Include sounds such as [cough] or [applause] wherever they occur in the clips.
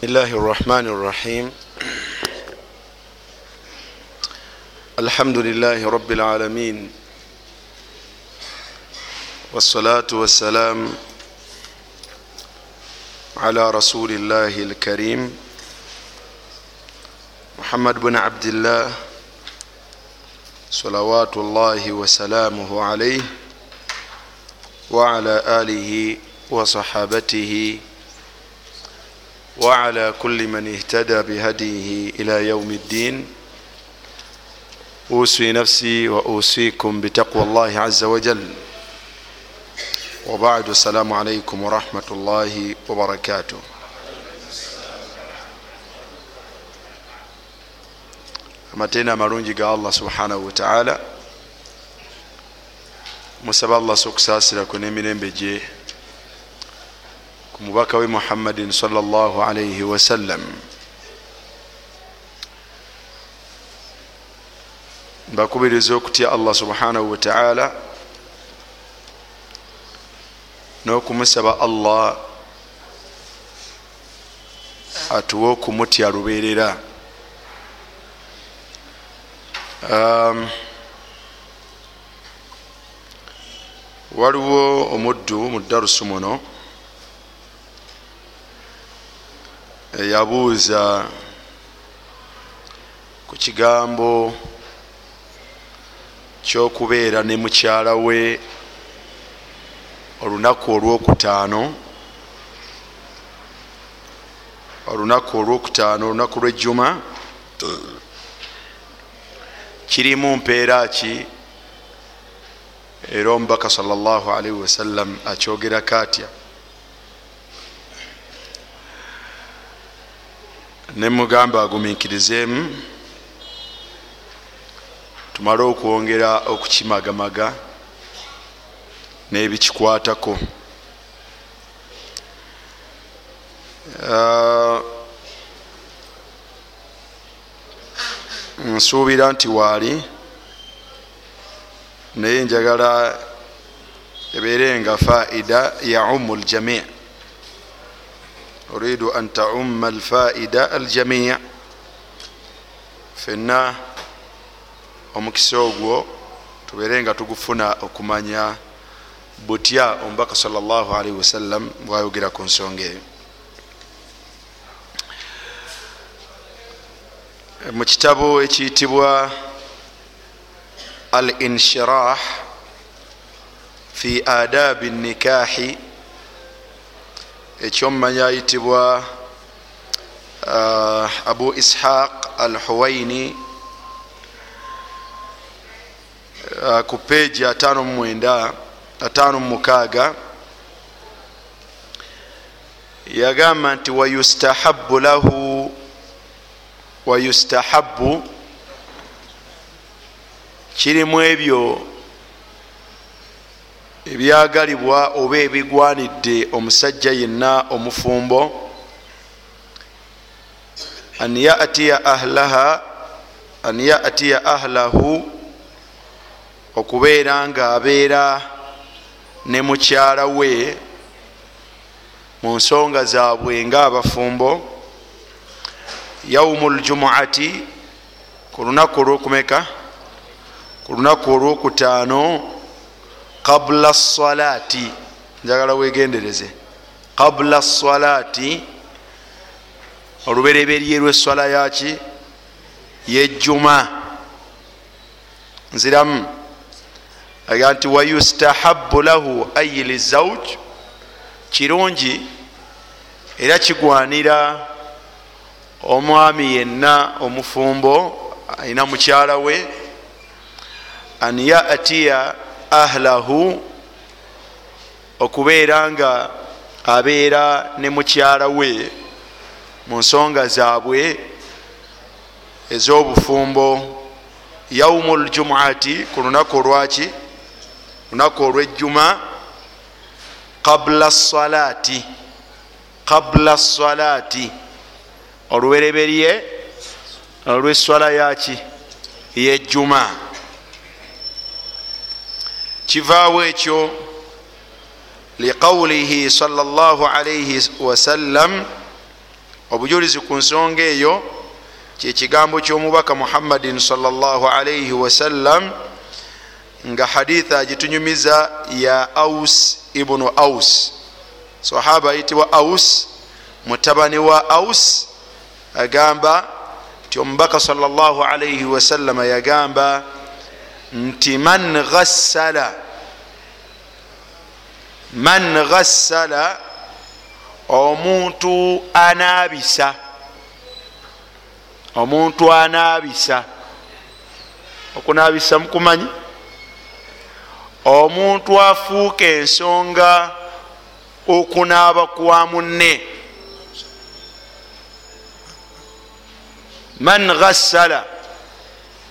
بسم الله الرحمن الرحيم الحمد لله رب العالمين والصلاة والسلام على رسول الله الكريم محمد بن عبد الله صلوات الله وسلامه عليه وعلى آله وصحابته وصحابته وعلى كل من اهتدى بهديه إلى يوم الدين. أوسي نفسي وأوسيكم بتقوى الله عز وجل. وبعد السلام عليكم ورحمة الله وبركاته. amateena amalungi ga allah subhanahu wataala musaba allah sokusaasira kwe n'emirembe gye ku mubaka we muhammadin salllah alaihi wasallam mbakubiriza okutya allah subhanahu wataala n'okumusaba allah atuwe okumutya lubeerera um, waliwo omuddu mu darusu muno eyabuuza ku kigambo kyokubeera ne mukyala we olunaku olwokutaano olunaku olwokutaano olunaku lwejjuma kirimu mpeera ki? Era omubaka salllah alaihi wasallam akyogerako atya nemugamba agumikirizeemu tumale okwongera okukimagamaga n'ebikikwatako. Nsuubira nti waali naye njagala ebeere nga faida yaumu ljami uridu an taumma alfaida aljami fenna omukisa ogwo tubeere nga tugufuna okumanya butya omubaka salllah alaihi wasallam bwayogera ku nsonga eyo. Mu kitabo ekiyitibwa al inshirah fi adabi nikahi ekyomumanya ayitibwa uh, abu ishaq al huwaini uh, ku peji 56 yagamba nti wayustahabu lahu wayustahabu kirimu ebyo ebyagalibwa oba ebigwanidde omusajja yenna omufumbo an yatiya ahlaha an yatiya ahlahu okubeera nga abeera ne mukyala we mu nsonga zaabwe nga abafumbo yaumu ljumuati ku lunaku olwokumeka? Ku lunaku olwokutaano qabula salaati njagala wegendereze qabula salaati olubereberye lweswala yaki yejjuma nziramu. Aga nti wayustahabu lahu ayi lizauj kirungi era kigwanira omwami yenna omufumbo alina mukyala we an yatiya ahlahu okubeera nga abeera ne mukyala we mu nsonga zaabwe ez'obufumbo. Yaumu ljumuati ku lunaku olwaki? Lunaku olwejjuma. Qabula salaati qabula salaati olubereberye olweswala yaki yejjuma kivaawo ekyo liqaulihi salllah alaihi wasallam obujulizi ku nsonga eyo kyekigambo kyomubaka muhammadin salllahalaihi wasallam nga haditha agitunyumiza ya aus ibunu aus sahaba ayitibwa aus mutabani wa aus agamba nti omubaka salllahalaihi wasallama yagamba nti man ghassala. Man ghassala omuntu anaabisa. Omuntu anaabisa. Okunaabisa mukumanyi? Omuntu afuuka ensonga okunaaba kwa munne. Man ghassala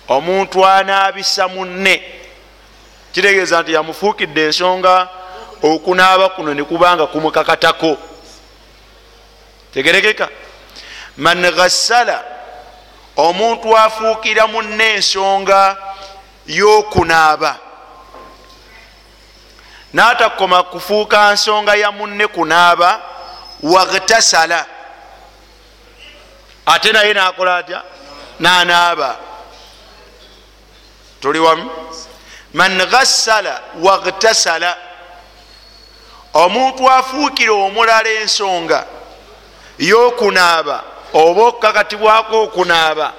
omuntu anaabisa munne. Kitegeeza nti yamufuukidde ensonga okunaaba kuno nekubanga kumukakatako. Tegerekeka. Man ghassala omuntu afuukira munne ensonga y'okunaaba. N'atakoma kufuuka nsonga ya munne kunaaba waghtasala ate naye nakola atya? Nanaaba tuli wamu man ghassala waghtasala omuntu afuukira omulala ensonga y'okunaaba oba okukakatibwako okunaaba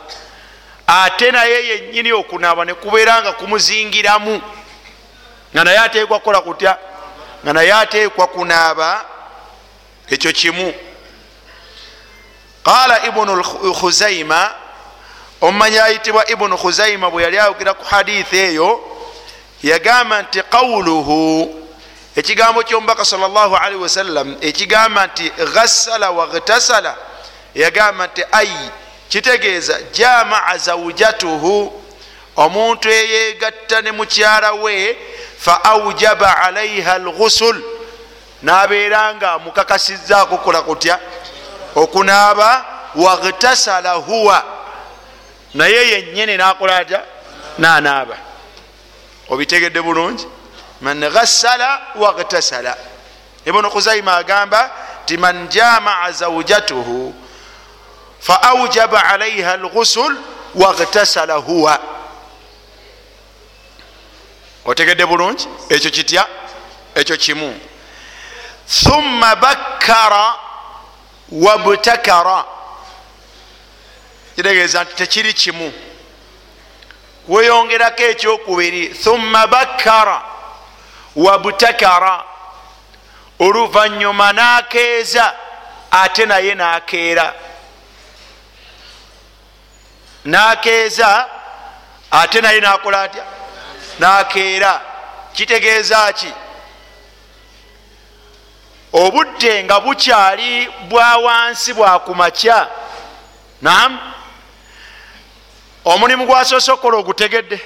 ate naye yennyini okunaaba nekubeera nga kumuzingiramu nga naye ateekwa kukola kutya? Nga naye ateekwa kunaaba ekyo kimu. Qala ibunu khuzaima omumanyi ayitibwa ibunu khuzaima bwe yali ayogera ku haditha eyo yagamba nti qawuluhu ekigambo kyomubaka salllahalihi wasallam ekigamba nti ghassala waghtasala yagamba nti ai kitegeeza jamaa zaujatuhu omuntu eyegatta ne mukyala we fa aujaba alaiha lghusul nabeera nga amukakasizaako kola kutya? Okunaaba waghtasala huwa naye yenyini nakola atya? Nanaaba. Obitegedde bulungi? Man ghassala waghtasala ibunu khuzaima agamba ti man jamaa zaujatuhu fa aujaba alaiha lghusul waghtasala huwa. Otegedde bulungi? Ekyo kitya? Ekyo kimu. Thumma bakkara wabtakara kitegeeza nti tekiri kimu. Weyongerako ekyokubiri thumma bakkara wabtakara oluvanyuma nakeeza ate naye nakeera. Nakeeza ate naye nakola atya? Nakeera. Kitegeeza ki? Obudde nga bukyali bwa wansi bwakumakya nam omulimu gwasoose okukola ogutegedde.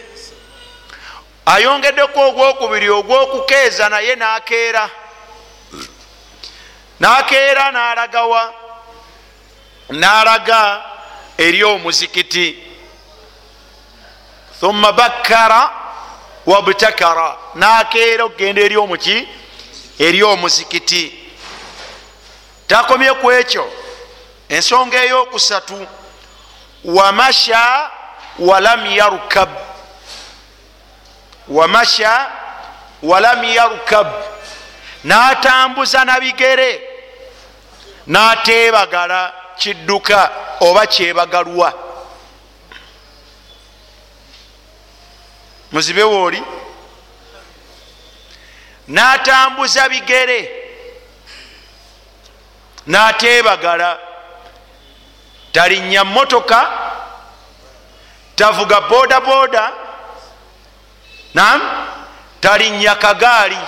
Ayongeddeko ogwokubiri ogwokukeeza naye nakeera. Nakeera nalagawa nalaga eri omuzikiti. Thumma bakkara wabtakara nakeera okugenda eri omuki? Eri omuzikiti. Takomye ku ekyo. Ensonga eyokusatu. Wamasha walam yarkab wamasha walam yarkab natambuza nabigere. Natebagala kidduka oba kyebagalwa. Muzibe wooli natambuza bigere. Natebagala. Talinnya motoka tavuga boda boda. Nam talinnya kagaali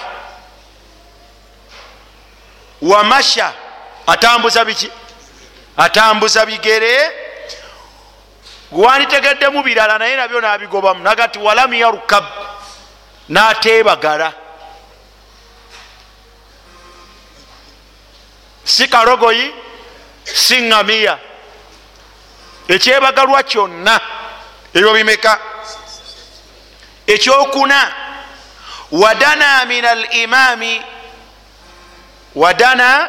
wamasha. Atambuza biki? Atambuza bigere. Gwanditegeddemu birala naye nabyo nabigobamu. Nagati walam yarukab. Natebagala si karogoyi si ŋamiya ekyebagalwa kyonna ebyo bimeka? Ekyokuna wadana min alimami wadana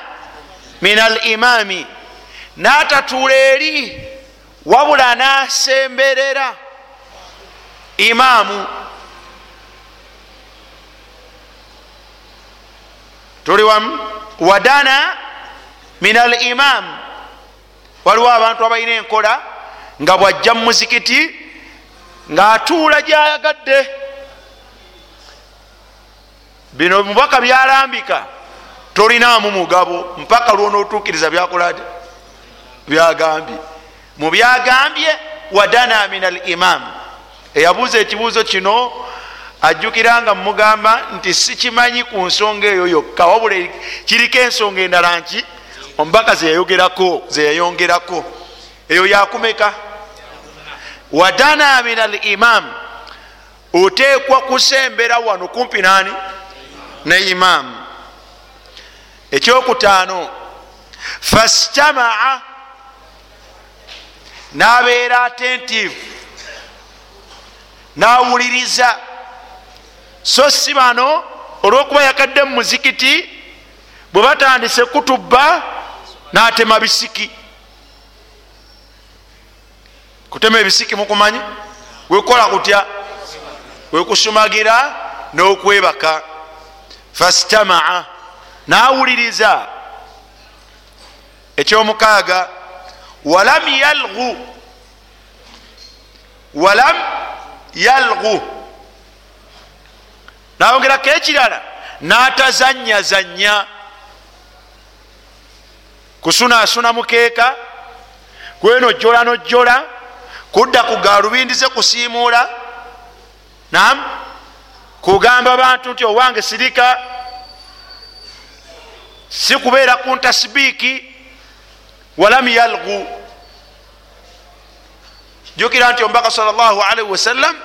min alimami n'atatuula eri wabula n'asemberera imaamu. Tuli wamu wadana min al imam. Waliwo abantu abalina enkola nga bwajja mu muzikiti ng'atuula gyayagadde. Bino mubaka byalambika tolinaamu mugabo mpaka lwonootuukiriza byakolati byagambye. Mu byagambye wadana min al imam. Eyabuuza ekibuuzo kino ajjukira nga mugamba nti sikimanyi ku nsonga eyo yokka wabula kiriko ensonga endala nki? Omubaka zeyayogerako zeyayongerako eyo yakumeka wadana min al imam oteekwa kusembera wano kumpi nani? Ne imamu ekyokutaano fastamaa nabeera attentive nawuliriza. So si bano olwokuba yakadde mu muzikiti bwe batandise kutubba natema bisiki kutema ebisiki mukumanyi wekukola kutya? Wekusumagira n'okwebaka. Fastamaa nawuliriza ekyomukaaga walam yalgu walam yalgu nawongerako ekirala natazanyazanya. Kusunasuna mukeeka kwenojjola nojjola kudda ku galubindize kusiimuula nam kugamba bantu nti owange sirika si kubeera ku ntasbiiki walam yalgu. Jukira nti omubaka salllahualaihi wasallam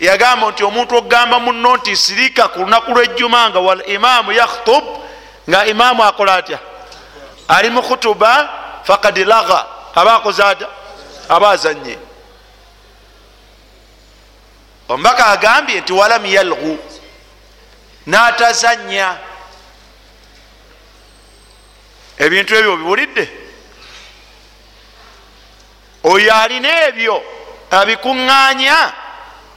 yagamba nti omuntu okugamba muno nti sirika ku lunaku lwejjuma nga wal imaamu yakhtub nga imaamu akola atya? Ali mu khutuba fakad laga aba akoze atya? Aba azanye omubaka agambye nti walam yalgu natazanya ebintu ebyo biwulidde oyo alina ebyo abikuŋŋaanya.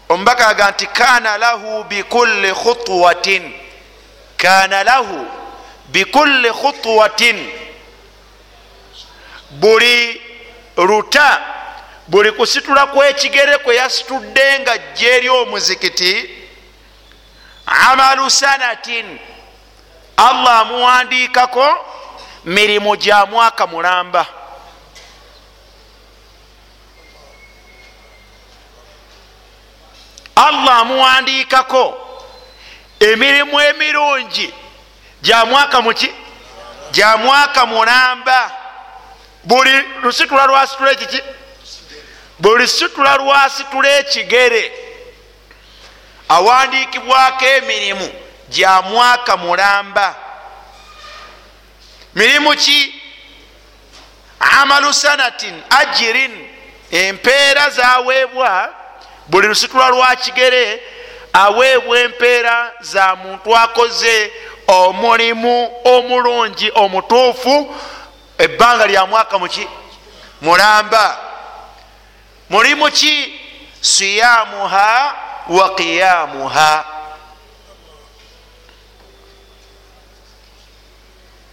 Omubaka aga nti kana lahu bikulli khutwatin. Kana lahu bikulli khutwatin. Buli luta buli kusitula kwekigere kwe yasitudde nga jja eri omuzikiti amalu sanatin allah amuwandiikako mirimu gya mwaka mulamba. Allah amuwandiikako emirimu emirungi gya mwaka muki gya mwaka mulamba. Buli lusitula lwasitula ekiki buli lusitula lwasitula ekigere awandiikibwako emirimu gya mwaka mulamba. Mirimu ki? Amalu sanatin ajirin empeera zaweebwa buli lusitula lwa kigere aweebwa empeera za muntu akoze omulimu omulungi omutuufu ebbanga lya mwaka muki mulamba mulimu ki siyamuha wa qiyamuha.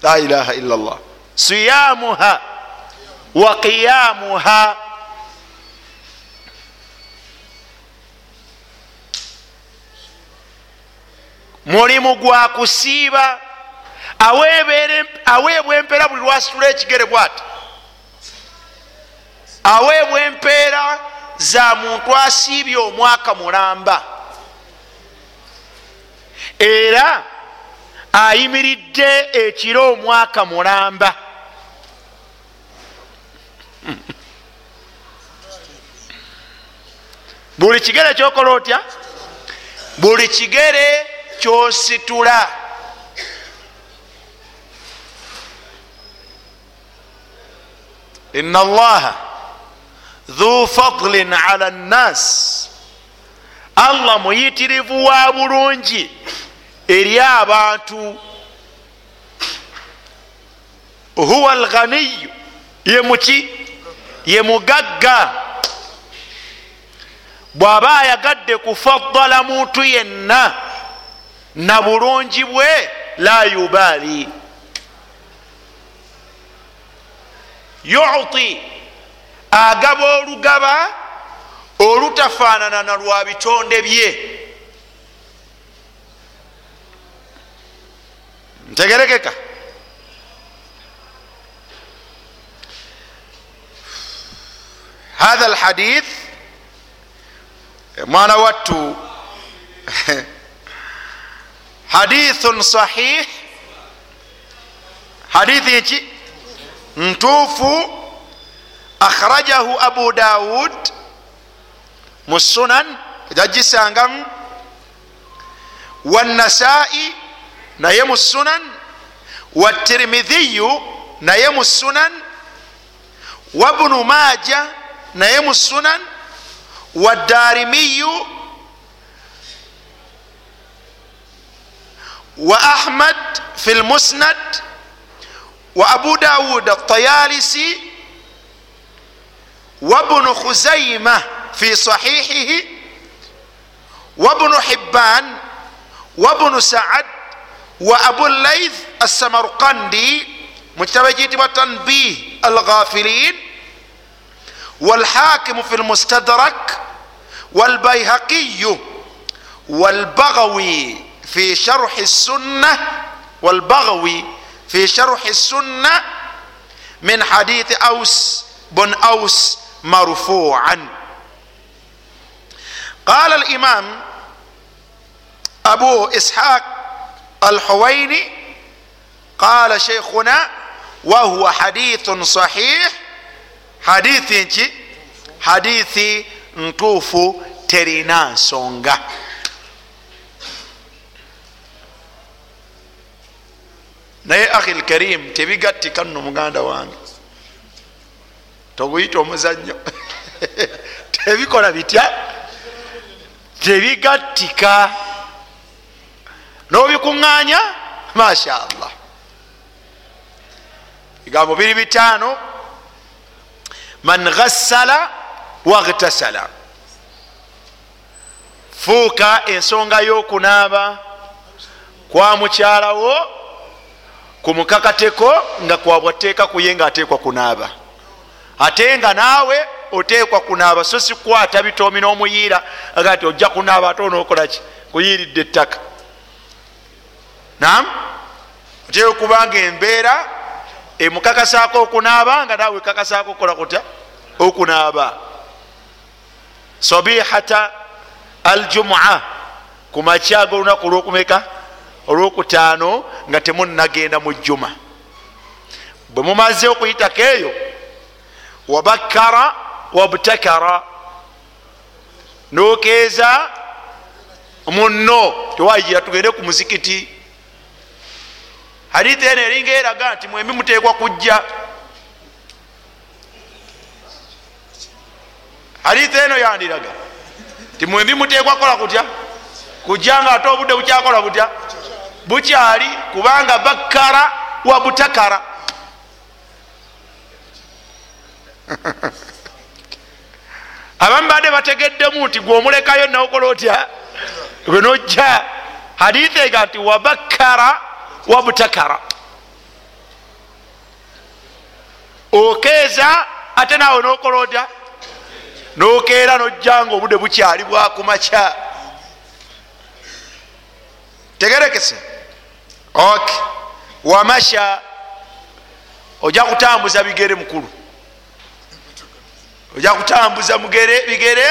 La ilaha illa llah siyamuha wa qiyamuha. Mulimu gwa kusiiba aweebwa empeera buli lwasitula ekigere bwati aweebwa empeera za muntu asiibye omwaka mulamba. Era ayimiridde ekiro omwaka mulamba. Buli kigere kyokola otya? Buli kigere kyositula. Ina allaha dhu fadlin ala nnas allah muyitirivu wa bulungi eri abantu. Huwa alghaniyu. Ye muki? Ye mugagga. Bw'aba ayagadde kufaddala muntu yenna na bulungi bwe la yubaali. Yuti agaba olugaba olutafaanana na lwa bitonde bye. Ntegerekeka. Hatha lhadith mwana wattu [laughs] hadithun sahih. Hadithi nki ntuufu akhrajahu abu daud mu sunan ejagisangamu wanasai naye mu sunan watirmidhiyu naye mu sunan wabnu maja naye mu sunan wadarimiyu wa ahmad fi lmusnad wa abu daud altayalisi wabnu khuzaima fi sahihihi wabnu hibban wabnu saad wa abu laith alsamarkandi mu kitabo ekiyitibwa tanbih alghafilin walhakimu fi lmustadrak walbayhaqiyu walbagawi fi sharhi sunna walbagawi fi sharhi sunna min hadithi aus bun aus marfuan qala alimam abu ishaq alhuwaini qala sheikhuna wahuwa hadithun sahih hadithi nki hadithi ntuufu terina nsonga naye ahi lkarim tebigattika nno muganda wange toguyita omuzannyo. [laughs] Tebikola bitya? Tebigattika. Nobikuŋŋaanya? Masha allah bigambo biri bitaano. Man ghassala waghtasala fuuka ensonga y'okunaaba kwa mukyalawo ku mukakateko nga kwabwateeka kuye nga ateekwa kunaaba ate nga naawe oteekwa kunaaba so si kukwata bitoomi n'omuyiira aga ti ojja kunaaba ate onookolaki kuyiiridde ettaka. Nam oteeka okubanga embeera emukakasaako okunaaba nga naawe ekakasaako okola kutya? Okunaaba. Sabihata aljumua ku makya golunaku olwokumeka? Olwokutaano nga temunagenda mu jjuma. Bwe mumaze okuyitako eyo wabakkara wabtakara nokeeza munno tewayira tugende ku muzikiti hadithi eno eringa eraga nti mwembi muteekwa kujja hadithi eno yandiraga ti mwembi muteekwa kola kutya kujja nga ate obudde bukyakola butya bukyali kubanga bakkara wabutakara [laughs] abamu badde bategeddemu nti gweomulekayo nawokola otya? Gwe nojja. Hadithi ega nti wabakkara wabutakara okeeza ate naawe nokola otya? Nokeera nojja nga obudde bukyali bwakumakya tegerekese. Ok. Wamasha ojja kutambuza bigere mukulu ojja kutambuza mugere bigere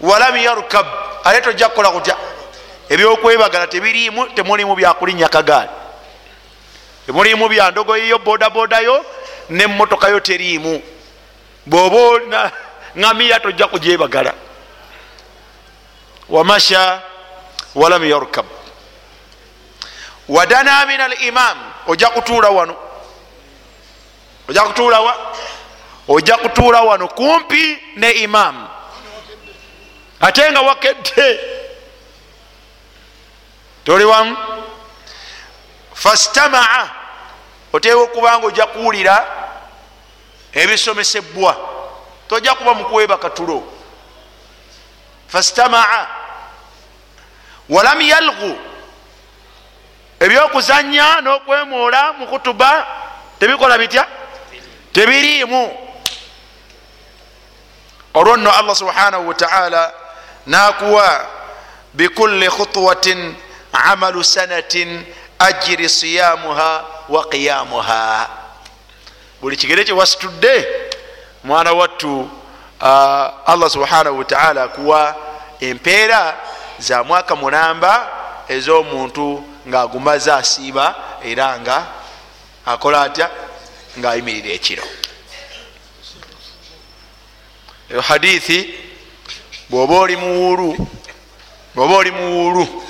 walam yarkab ate tojja kukola kutya? Ebyokwebagala tebirimu temulimu byakulinya kagaali. Temulimu byandogoyiyo bodabodayo nemotokayo terimu bwoba ŋamiya tojja kugyebagala. Wamasha walam yarkab wadana min al imam ojja kutuula wano. Ojja kutuulawa ojja kutuula wano kumpi ne imam. Ate nga wakedde. Toli wamu? Fastamaa. Oteeka okubanga ojja kuwulira ebisomesebwa tojja kuba mukuweeba katulo. Fastamaa. Walam yalgu ebyokuzanya n'okwemoola mu kutuba tebikola bitya? Tebiriimu olwo nno allah subhanahu wataala nakuwa bikulli khutwatin amalu sanatin ajiri siyamuha wa qiyamuha. Buli kigere kyewasitudde mwana wattu uh, allah subhanahu wataala akuwa empeera za mwaka mulamba ez'omuntu ngaagumaze asiiba era nga akola atya? Ngaayimirira ekiro eyo hadithi bwoba oli muwulu bwoba oli muwulu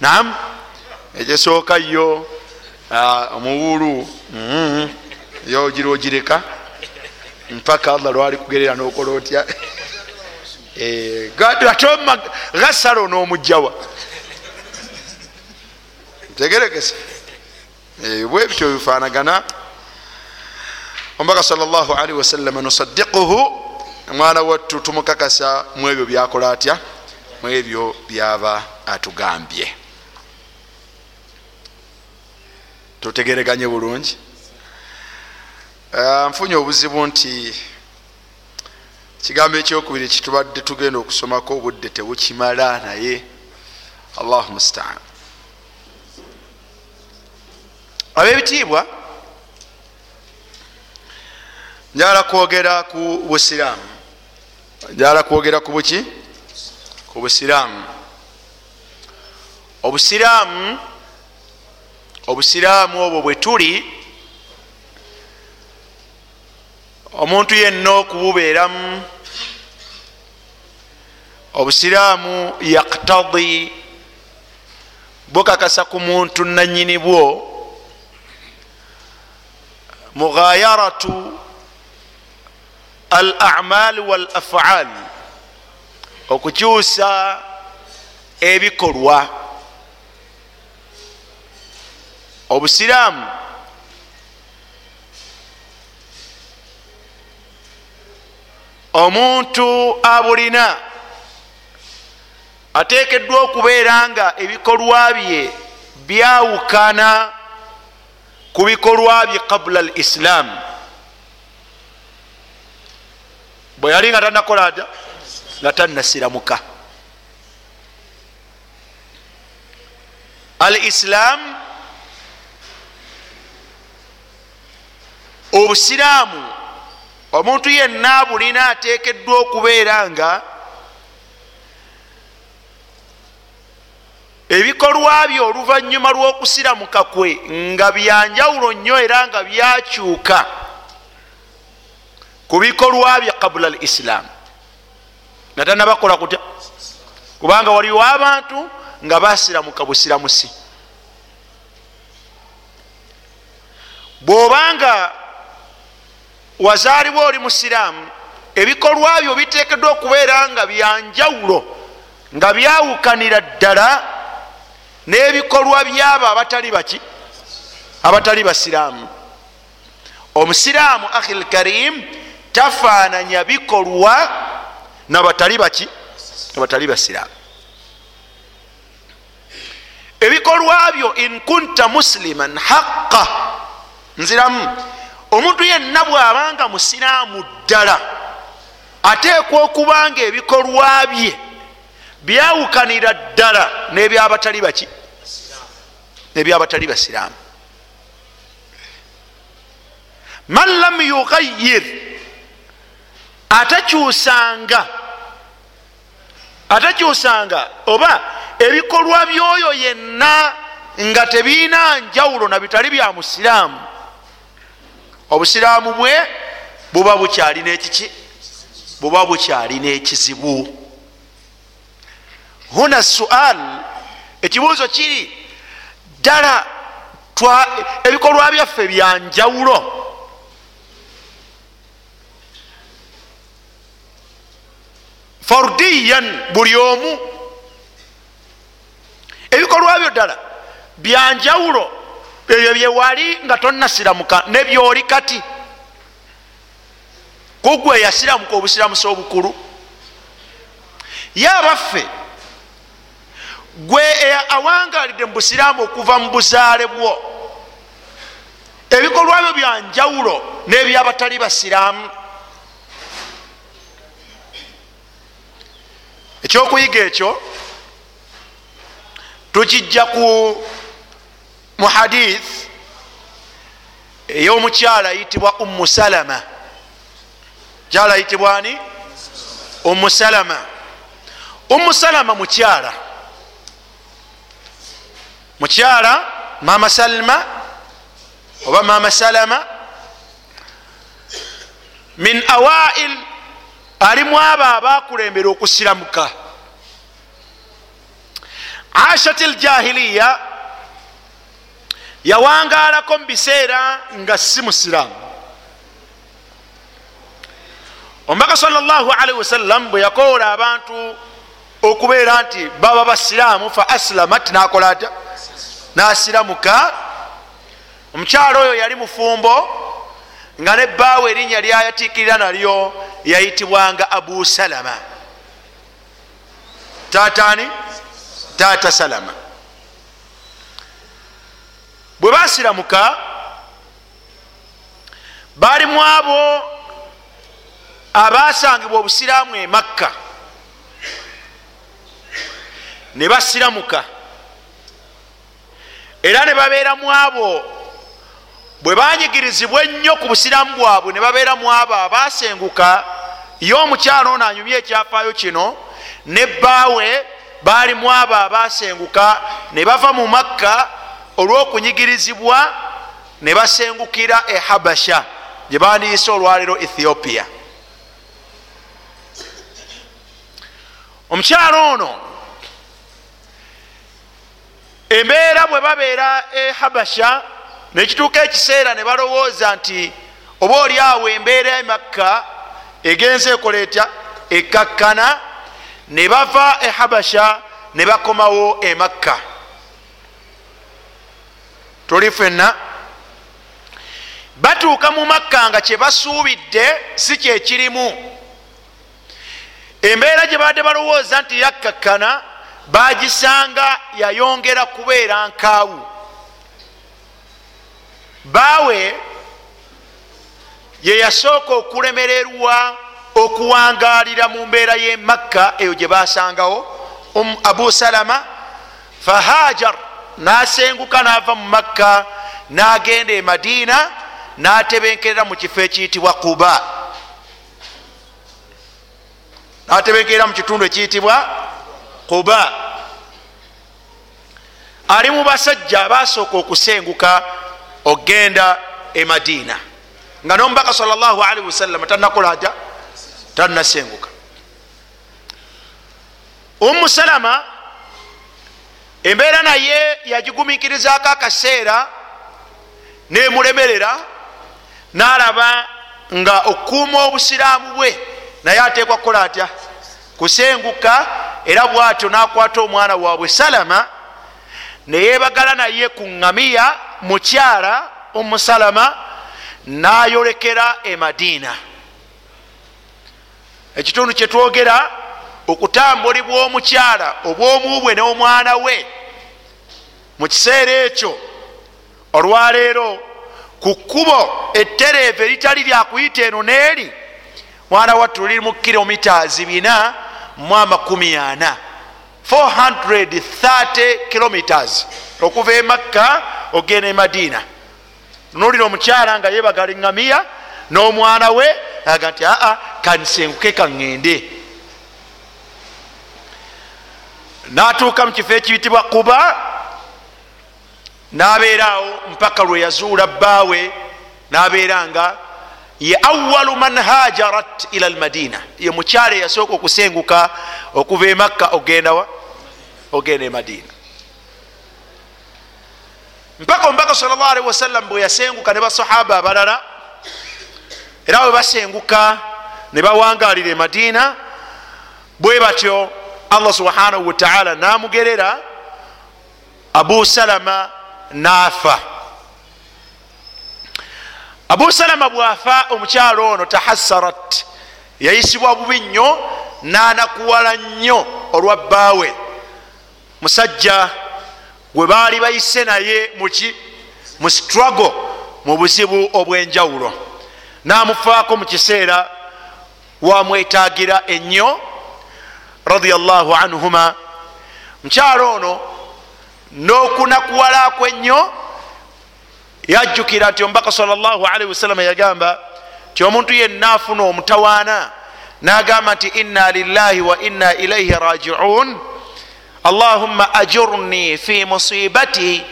nam ekyesooka yo omuwulu yo ogira ogireka mpaka allah lwali kugerera nokola otya? [laughs] Ate gasalo n'omugjawa tegerekese bwebityo bifanagana omubaka salllah alihi wasallama nusaddiquhu omwana wattu tumukakasa mu ebyo byakola atya? Mu ebyo byaba atugambye. Tutegereganye bulungi? Nfunye obuzibu nti kigambo ekyokubiri kitubadde tugenda okusomako obudde tebukimala naye allahu mustaan. Abebitiibwa njagala kwogera ku busiraamu njagala kwogera ku buki? Ku busiraamu. Obusiraamu obusiraamu obwo bwe tuli omuntu yenna okububeeramu obusiraamu yaktadi bukakasa ku muntu nanyini bwo mughayaratu al amal wal afaal okukyusa ebikolwa. Obusiraamu. Omuntu abulina atekeddwa okubeera nga ebikolwa bye byawukana ku bikolwa bye qabula al islaamu bwe yali nga tanakola atya nga tanasiramuka al islaamu obusiraamu omuntu yenna bulina atekeddwa okubeera nga ebikolwa bye oluvanyuma lw'okusiramuka kwe nga byanjawulo nnyo era nga byakyuka ku bikolwa bye qabula al islaamu nga tanabakola kutya kubanga waliwo abantu nga basiramuka busiramusi bwobanga wazaalibwa oli musiraamu ebikolwa byo bitekeddwa okubeera nga byanjawulo nga byawukanira ddala n'ebikolwa byabo abatali baki abatali basiraamu. Omusiraamu ahi lkarim tafaananya bikolwa nabatali baki nabatali basiraamu. Ebikolwa byo in kunta musliman haqa nziramu omuntu yenna bwabanga musiraamu ddala ateekwa okuba nga ebikolwa bye byawukanira ddala nebyabatali baki nebyabatali basiraamu. Man lam yughayir atakyusanga. Atakyusanga oba ebikolwa byoyo yenna nga tebiina njawulo na bitali bya musiraamu. Obusiraamu bwe buba bukyalina ekiki? Buba bukyalina ekizibu. Huna sual ekibuuzo kiri ddala ebikolwa byaffe byanjawulo fardiyan buli omu. Ebikolwa byo ddala byanjawulo ebyo byewali nga tonasiramuka nebyoli kati. Kugwe yasiramuka obusiramusa obukulu. Ye abaffe gwe awangalidde mu busiraamu okuva mu buzaale bwo. Ebikolwa byo byanjawulo n'ebyabatali basiraamu ekyokuyiga ekyo tukijja ku mu hadith ey'omukyala ayitibwa ummu salama. Kyala ayitibwa ani? Ummu salama. Ummu salama mukyala. Mukyala mama salma oba mama salama? Min awail alimu abo abakulembera okusiramuka ashat ljahiliya yawangalako mubiseera nga si musiramu omubaka salllahalihi wasallam bwe yakoola abantu okubeera nti baba basiraamu fa aslamat nakola ata nasiramuka omukyalo oyo yali mufumbo nga nebbaawe erinnya lyayatiikirira nalyo yayitibwanga abu salama. Tatani tata salama. Bwe basiramuka balimu abo abasangibwa obusiraamu e makka. Ne basiramuka. Era ne babeeramu abo bwe banyigirizibwa ennyo ku busiraamu bwabwe ne babeeramu abo abasenguka ye omukyalo ono anyumye ekyafaayo kino nebbaawe baalimu abo abasenguka ne bava mu makka olw'okunyigirizibwa ne basengukira e habasha gye bandiise olwaleero ethiopia. Omukyalo ono embeera bwe babeera e habasha nekituuka ekiseera ne balowooza nti oba oli awo embeera emakka egenza ekola etya ekkakkana ne bava e habasha ne bakomawo e makka. Tuli fenna batuuka mu makka nga kyebasuubidde si kyekirimu embeera gye badde balowooza nti yakkakkana bagisanga yayongera kubeera nkaawu baawe ye yasooka okulemererwa okuwangalira mu mbeera y'e makka eyo gye basangawo abu salama fahajar nasenguka nava mu makka nagenda e madiina natebenkerera mu kifo ekiyitibwa kuba natebenkerera mu kitundu ekiyitibwa kuba ali mu basajja abasooka okusenguka ogenda e madiina nga nomubaka salllahalihi wasallama tanakola ata tanasenguka ummu salama embeera naye yagigumikirizako akaseera nemulemerera nalaba nga okuuma obusiraamu bwe naye ateekwa kukola atya? Kusenguka era bwatyo nakwata omwana waabwe salama neyebagala naye ku ŋŋamiya mukyala omusalama nayolekera e madiina. Ekitundu kyetwogera okutambulibwa omukyala obwomubwe n'omwana we. Mu kiseera ekyo olwaleero ku kkubo ettereevu eritali lyakuyita eno n'eri mwana wattu luli mu kilomitas bina mu amakumi ana 430 kilomitas okuva e makka ogenda e madiina nolira omukyala nga yebagala eŋŋamiya n'omwana we aga nti aa kansenguke kaŋŋende natuuka mu kifo ekiyitibwa kuba nabeeraawo mpaka lwe yazuula bbaawe nabeera nga ye awalu man hajarat ila lmadina ye mukyala eyasooka okusenguka okuva emakka ogendawa ogenda e madiina mpaka omubaka sal llah alihi wasallam bwe yasenguka ne basahaba abalala era bwe basenguka ne bawangalira e madiina bwe batyo allah subhanahu wataala namugerera abu salama naafa abu salama bwafa omukyalo ono tahassarat yayisibwa bubi nnyo nanakuwala nnyo olwa bbaawe. Musajja gwe baali bayise naye muki mu struggle mu buzibu obwenjawulo. Namufaako mu kiseera wamwetagira ennyo radiallahu anhuma. Mukyalo ono n'okunakuwalako ennyo yajjukira nti omubaka salllahalihi wasallama yagamba ti omuntu yenna afuna omutawaana nagamba nti inna lillahi wa inna ilaihi rajiun. Allahumma ajurni fi musibati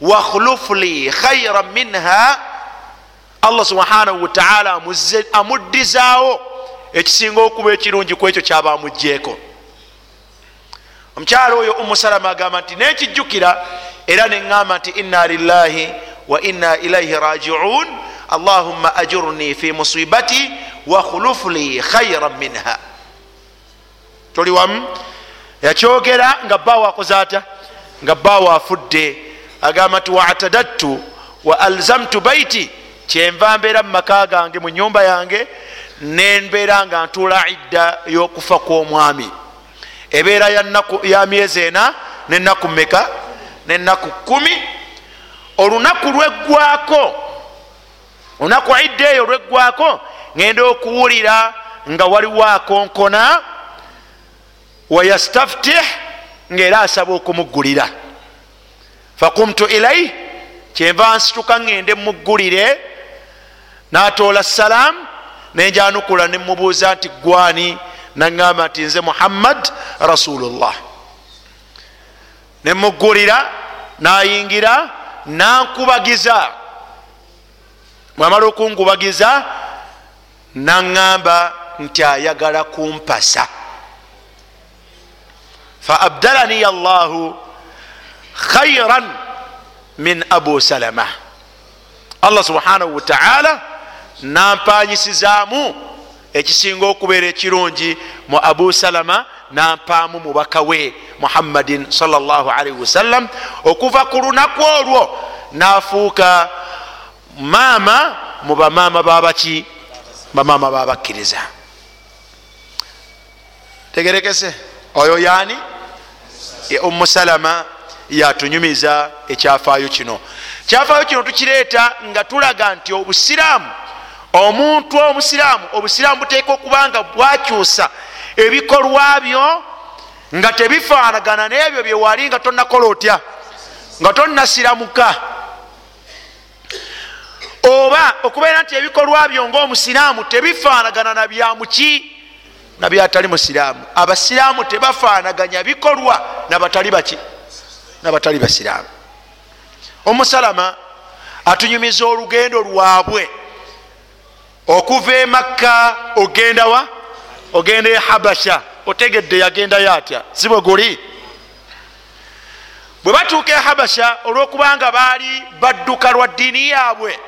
wakhluf li khaira minha. Allah subhanahu wataala amuddizaawo ekisinga okuba ekirungi ku ekyo kyaba amugjeeko omukyalo oyo umusalama agamba nti nekijjukira era neŋŋamba nti inna lillahi ilaihi rajiun. Allahumma ajurni fi musibati wakhluf li khaira minha. Toli wamu? Yakyogera nga bbaawo akoze ata nga bbaawo afudde. Agamba nti waatadattu wa alzamtu baiti kyenva mbeera mu maka gange mu nyumba yange nembeera nga ntuula idda y'okufa kw'omwami. Ebeera ya myezi ena nenaku meka nenaku kumi olunaku lweggwako olunaku idda eyo lweggwako ngenda okuwulira nga waliwo akonkona wayastaftih ngaera asaba okumuggulira fakumtu ilaih kyenva nsituka ngende muggulire natoola salaamu nenjanukula nemubuuza nti gwani naŋŋamba nti nze muhammad rasulullah. Nemuggulira nayingira nankubagiza. Mwamala okunkubagiza naŋŋamba nti ayagala kumpasa. Fa abdalani allahu khairan min abu salama. Allah subhanahu wataala nampanyisizaamu ekisinga okubeera ekirungi mu abu salama nampaamu mubaka we muhammadin salllahalaihi wasallam okuva ku lunaku olwo nafuuka maama mu bamaama babaki bamaama babakkiriza tegerekese oyo yani umu salama yatunyumiza ekyafaayo kino. Kyafaayo kino tukireeta nga tulaga nti obusiraamu omuntu omusiraamu obusiraamu buteeka okuba nga bwakyusa ebikolwa byo nga tebifaanagana n'ebyo byewali nga tonakola otya? Nga tonasiramuka oba okubeera nti ebikolwa byo ngaomusiraamu tebifaanagana na byamuki nabyatali musiraamu. Abasiraamu tebafaanaganya bikolwa nabatali baki nabatali basiraamu. Omusalama atunyumiza olugendo lwabwe okuva emakka ogenda wa? Ogenda e habasha. Otegedde yagendayo atya si bwe guli? Bwe batuuka e habasha olwokubanga baali badduka lwa ddiini yaabwe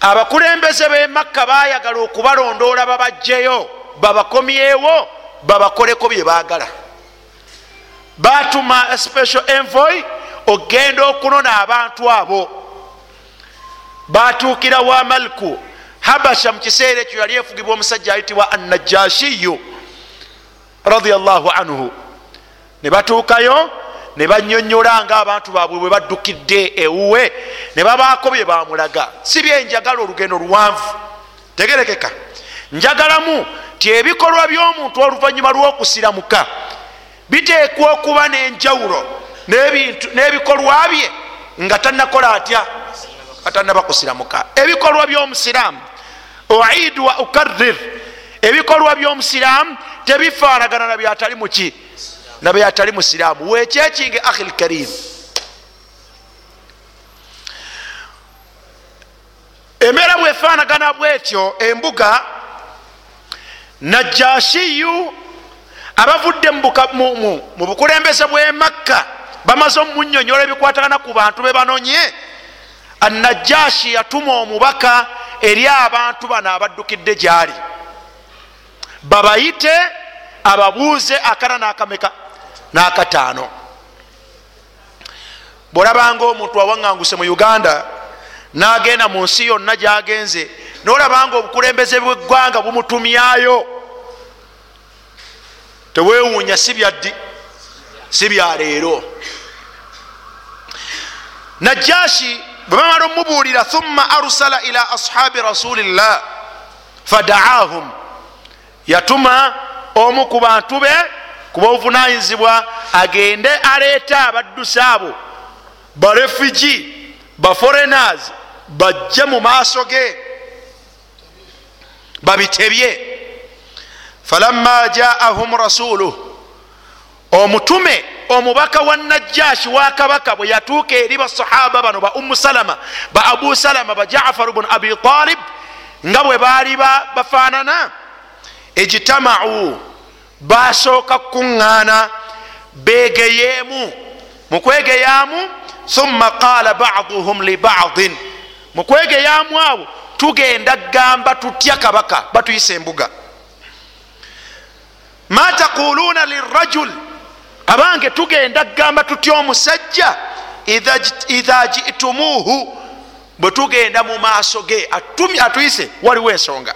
abakulembeze b'e makka bayagala okubalondoola babajjeyo babakomyewo babakoleko bye baagala. Batuma special envoy ogenda okunona abantu abo. Batuukira wa malku habasha mukiseera ekyo yali efugibwa omusajja ayitibwa anajashiyu radiallahu anhu. Ne batuukayo ne banyonyola nga abantu baabwe bwe baddukidde ewuwe ne babaako bye bamulaga si byenjagala olugendo luwanvu. Tegerekeka. Njagalamu ti ebikolwa by'omuntu oluvanyuma lw'okusiramuka biteekwa okuba n'enjawulo n'ebikolwa bye nga tanakola atya? Atanaba kusiramuka. Ebikolwa by'omusiraamu oidu wa ukarir ebikolwa by'omusiraamu tebifaanagana na byatali muki na byatali musiraamu wekyekinge ahi lkarim embeera bwefaanagana bwetyo embuga najashiyu abavudde mu bukulembeze bwe makka bamaze omunyonyola ebikwatagana ku bantu be banonye anajashi yatuma omubaka eri abantu bano abaddukidde gyali. Babayite ababuuze akana nakameka nakataano. Bwolabanga omuntu awaŋanguse mu uganda n'agenda mu nsi yonna gyagenze nolabanga obukulembeze bweggwanga bumutumyayo tewewuunya si byaddi si byaleero najashi bwe bamala omubuulira thumma arsala ila ashabi rasulillah fadaahum. Yatuma omu ku bantu be kuba obuvunanyizibwa agende aleeta abaddusi abo barefugee baforeigners bajje mu maaso ge babitebye. Falamma jaahum rasuluh omutume omubaka wa najashi wa kabaka bwe yatuuka eri basahaba bano ba umu salama ba abu salama ba jafaru bunu abi talib nga bwe baali bafaanana ejtamau basooka kuŋŋaana begeyeemu mu kwegeyaamu thumma qala baduhum libadin mu kwegeyaamu abo tugenda gamba tutya kabaka batuyisa embuga. Ma taquluuna lirajul abange tugenda gamba tutya omusajja idha jitumuuhu bwe tugenda mu maaso ge atuyise waliwo ensonga.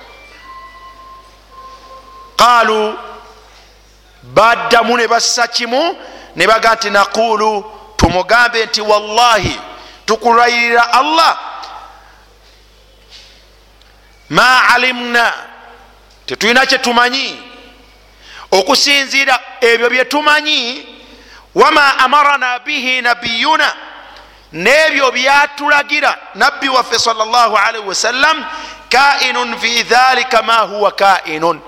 Qaalu baddamu ne bassa kimu ne baga nti naqulu tumugambe nti wallahi tukulayirira allah. Ma alimna tetulina kyetumanyi okusinziira ebyo byetumanyi wama amarana bihi nabiyuna n'ebyo byatulagira nabbi waffe salllahalaihi wasallam kainun fi dhalika ma huwa kainun.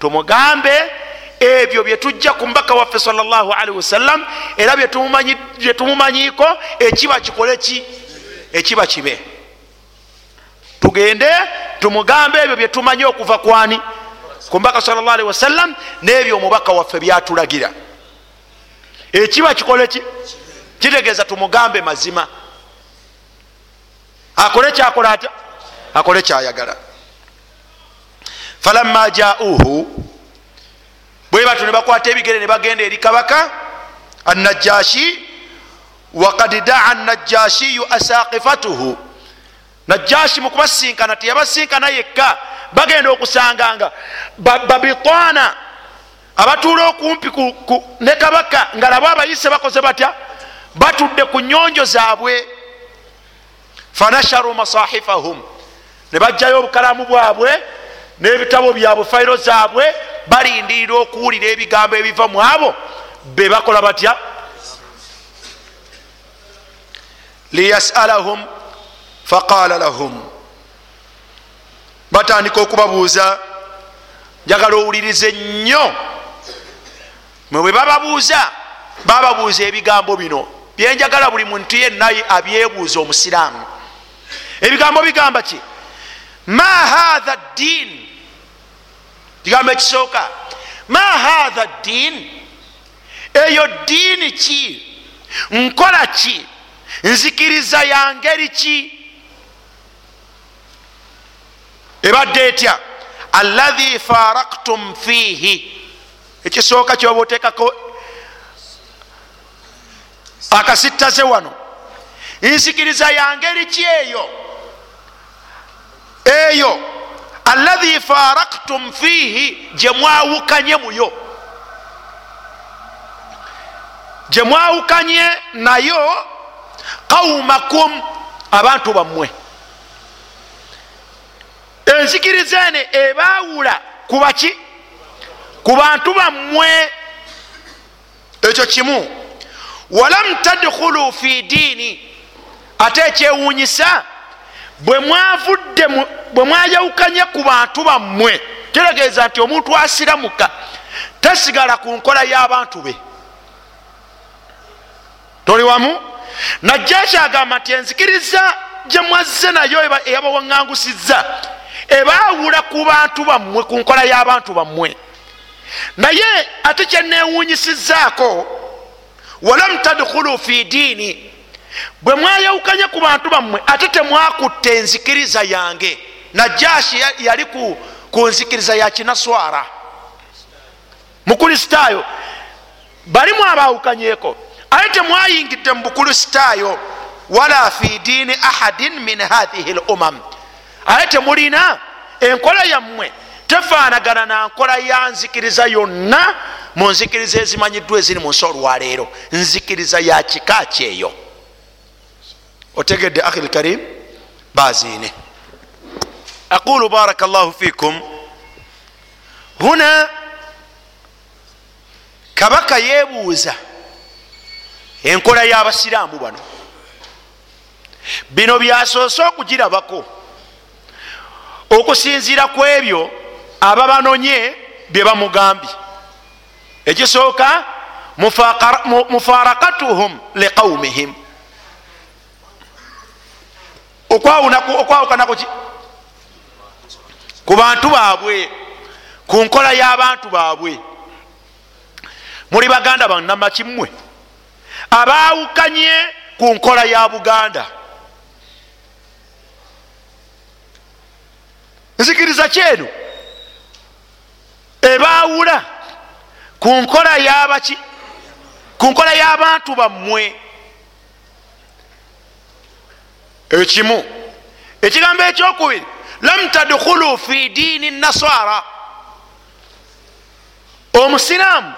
Tumugambe ebyo byetujja ku mbaka waffe salllahalaihi wasallam era byetumumanyiko ekiba kikole ki? Ekiba kibe. Tugende tumugambe ebyo byetumanyi okuva kwani ku mbaka salllahalihi wasallam n'ebyo omubaka waffe byatulagira. Ekiba kikole ki? Kitegeeza tumugambe mazima. Akole kyakola atya? Akole kyayagala. Falamma jauhu bwe batyo ne bakwata ebigere ne bagenda eri kabaka anajashi wakad daa najashiyu asaqifatuhu najashi mukubasinkana teyabasinkana yekka. Bagenda okusanganga babitwana abatuula okumpi ne kabaka nga labo abayise bakoze batya? Batudde ku nyonjo zaabwe. Fanasharu masahifahum. Ne bajjayo obukalamu bwabwe n'ebitabo byabwe fayiro zaabwe balindirira okuwulira ebigambo ebiva mu abo be bakola batya? Liyasalahum faqala lahum. Batandika okubabuuza njagala owulirize nnyo. Mwe bwe bababuuza bababuuza ebigambo bino. Byenjagala buli muntu yenna abyebuuza omusiraamu. Ebigambo bigamba ki? Ma hatha ddin. Kigambo ekisooka. Ma hatha ddin. Eyo ddiini ki? Nkola ki? Nzikiriza ya ngeri ki ebadde etya? Allahi faraktum fiihi ekisooka kyoba oteekako akasittaze wano. Nzikiriza ya ngeri ki eyo? Eyo allahi faraktum fiihi gye mwawukanye muyo. Gye mwawukanye nayo qaumakum abantu bammwe enzikiriza ene ebaawula kubaki ku bantu bammwe? Ekyo kimu. Walam tadkhulu fi diini. Ate ekyewuunyisa bwe mwavudde bwe mwayawukanye ku bantu bammwe. Kitegeeza nti omuntu asiramuka tasigala ku nkola y'abantu be. Toli wamu? Najja kyagamba nti enzikiriza gye mwazze nayo eyabawaŋŋangusizza ebaawula ku bantu bammwe ku nkola y'abantu bammwe. Naye ate kyenewunyisizaako walam tadkhulu fi diini bwe mwayawukanye ku bantu bammwe ate temwakutte enzikiriza yange. Najashi yali ku nzikiriza ya kinaswara. Mukristaayo balimu abaawukanyeko ate temwayingidde mu bukristaayo wala fi diini ahadin min hathihi l umam aye temulina. Enkola yammwe tefaanagana na nkola ya nzikiriza yonna mu nzikiriza ezimanyiddwa eziri mu nsi olwaleero. Nzikiriza ya kika kyeyo. Otegedde akhi lkarim baziine. Aqulu baraka llahu fikum huna kabaka yebuuza enkola y'abasiraamu bano. Bino byasoose okugirabako okusinziira ku ebyo ababanonye bye bamugambye. Ekisooka mufarakatuhum liqaumihim okwawukanako ki ku bantu baabwe ku nkola y'abantu baabwe. Muli baganda bannamakimmwe abaawukanye ku nkola ya buganda nzikiriza kyeno ebaawula ku nkola yabaki ku nkola y'abantu bammwe. Ekimu ekigambo ekyokubiri lam tadkhulu fi diini nasara omusiraamu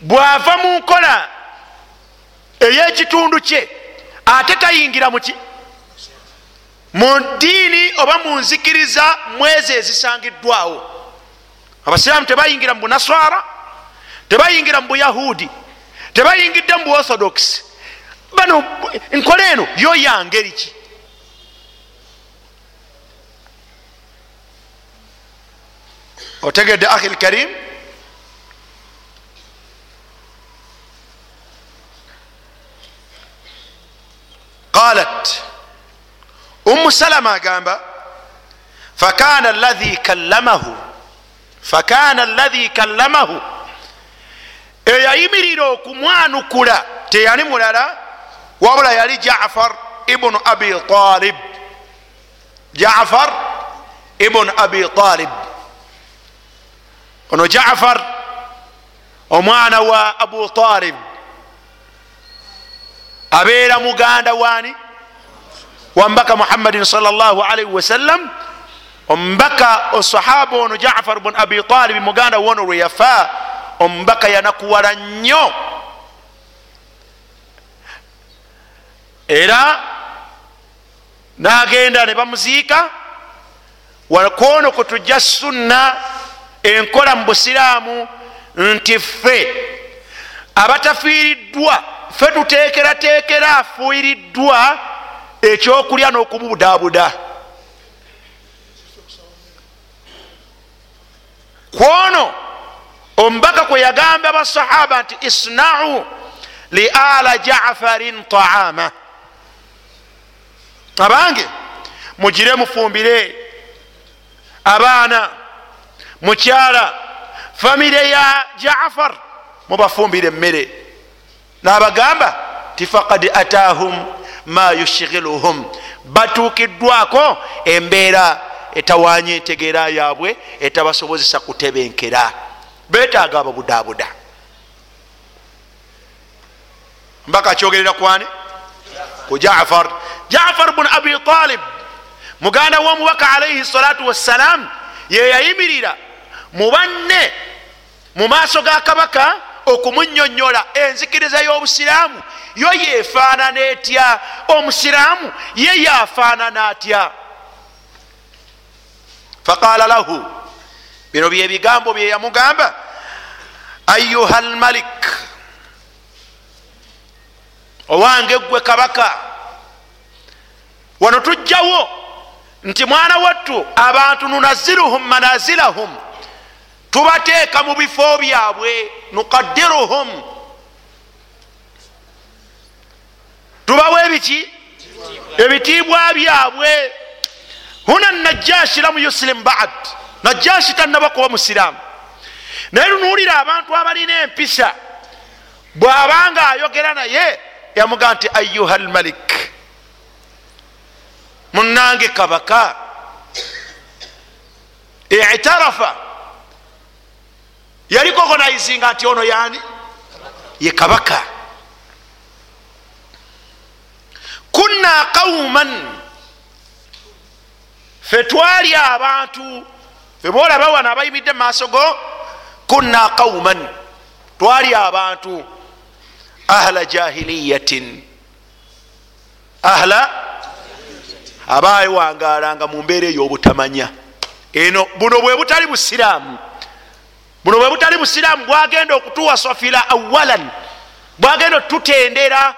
bwava mu nkola ey'ekitundu kye ate tayingira muki mu ddiini oba mu nzikiriza mwezi ezisangiddwawo. Abasiraamu tebayingira mu bunaswara tebayingira mu buyahudi tebayingidde mu buorthodox bano nkola eno yo yangeri ki? Otegedde akhi lkarim qalat umu salama agamba fakana lahi kallamahu fakana lahi kallamahu. Eyayimirira okumwanukula teyali mulala wabula yali jafar ibunu abi talib. Jafar ibunu abi talib. Ono jafar omwana wa abu talib. Abeera muganda wani wambaka muhammadin salllahalaihi wasallam omubaka osahaba ono jafar bun abi talibi muganda wono lwe yafa omubaka yanakuwala nnyo era nagenda ne bamuziika kwono kutujja sunna enkola mu busiraamu nti ffe abatafiiriddwa ffe tuteekerateekera afuiriddwa ekyokulya n'okubudaabuda kwono omubaka kwe yagamba abasahaba nti isnau li ala jafarin taama. Abange mugire mufumbire abaana mukyala famire ya jafar mubafumbire emmere. Nabagamba ti fakad atahum ma yushghiluhum. Batuukiddwako embeera etawanya entegeera yaabwe etabasobozesa kutebenkera. Betaaga ababudaabuda. Mbaka kyogerera kwani ku jafar jafar bun abi talib muganda w'omubaka alaihi salatu wassalam yeyayimirira mu banne mu maaso ga kabaka okumunyonyola enzikiriza y'obusiraamu. Yo yefaanana etya? Omusiraamu ye yafaanana atya? Faqala lahu bino byebigambo bye yamugamba ayuha lmalik owange gwe kabaka wano tujjawo nti mwana wattu abantu nunaziruhum manazilahum tubateeka mu bifo byabwe nukaddiruhum. Tubawa ebiki? Ebitiibwa byabwe. Huna najashi lam yuslim bad. Najashi tannaba kuba musiraamu. Naye lunuulira abantu abalina empisa bw'abanga ayogera naye yamugamba nti ayuha lmalik munange kabaka. Itarafa yali kogonaizinga nti ono yani ye kabaka. Kunna qauman fe twali abantu feboolaba wano abayimidde mumaaso go kunna qauman twali abantu ahla jahiliyatin. Ahla? Abawangalanga mu mbeera ey'obutamanya. Eno buno bwe butali busiraamu buno bwe butali busiraamu bwagenda okutuwasafira awalan bwagenda otutendera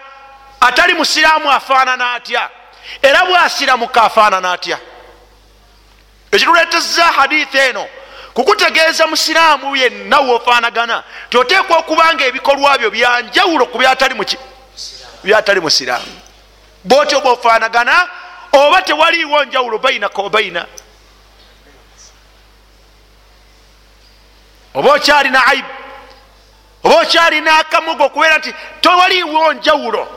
atali musiraamu afaanana atya? Era bwasiramuka afaanana atya? Ekituleteza hadithi eno kukutegeeza musiraamu yenna wofaanagana tioteekwa okuba nga ebikolwa byo byanjawulo ku byatali musiraamu. Bwotyo bwofaanagana oba tewaliiwo njawulo bainaka obaina oba okyalina aibu? Oba okyalina akamugo okubeera nti tewaliiwo njawulo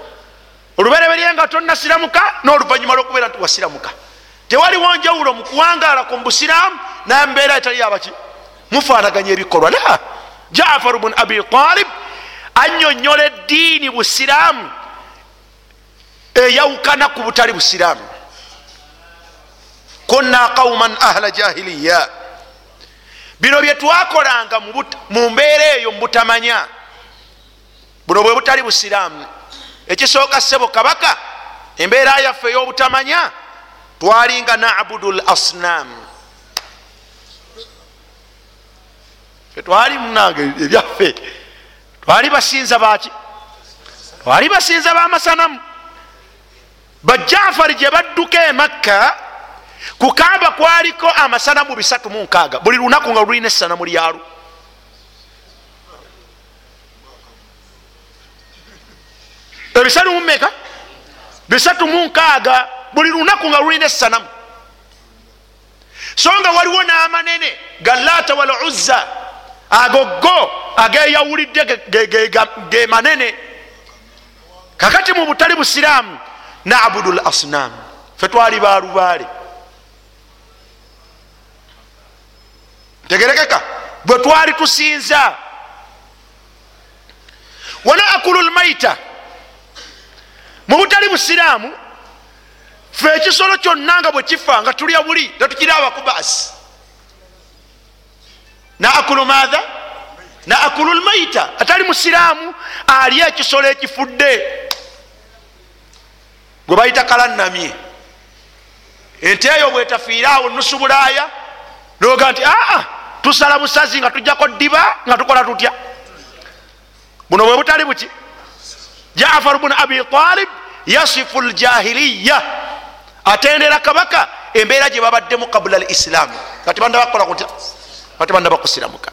olubereberye nga tonnasiramuka n'oluvanyuma lwokubeera nti wasiramuka. Tewaliwo njawulo mu kuwangaala ku busiraamu nambeera etali yabaki mufaanaganya ebikolwa. La! Jafar bun abi talib anyonyola eddiini busiraamu eyawukana ku butali busiraamu. Kunna qauman ahla jahiliya bino byetwakolanga mu mbeera eyo mubutamanya buno bwe butali busiraamu. Ekisooka ssebo kabaka embeera yaffe ey'obutamanya twalinga nabudu l asnam twali munange ebyaffe twali basinza baki twali basinza bamasanamu bajafari gye badduka emakka kukamba kwaliko amasanamu bisatu munkaaga buli lunaku nga lulina essanamu lyalwo ebisatu mumeka bisatu munkaaga buli lunaku nga lulina essanamu. So nga waliwo n'amanene galata wal uzza agogo ageyawulidde ge manene. Kakati mu butali busiraamu nabudu l asnam fe twali balubaale tegerekeka. Bwe twali tusinza. Wanaakulu lmaita mu butali busiraamu fe ekisolo kyonna nga bwe kifa nga tulya buli tetukirabaku baasi. Naakulu maatha? Naakulu lmaita atali musiraamu alya ekisolo ekifudde. Gwe bayita kalannamye. Ente eyo bwetafiiraawo nusu bulaaya noga nti aa tusala busazi nga tujjako ddiba nga tukola tutya? Buno bwe butali buki? Jafar bunu abi talib yasifu ljahiliya atendera kabaka embeera gye babaddemu kabula al islaamu nga tebanda bakola kutya? Nga tebanda bakusiramuka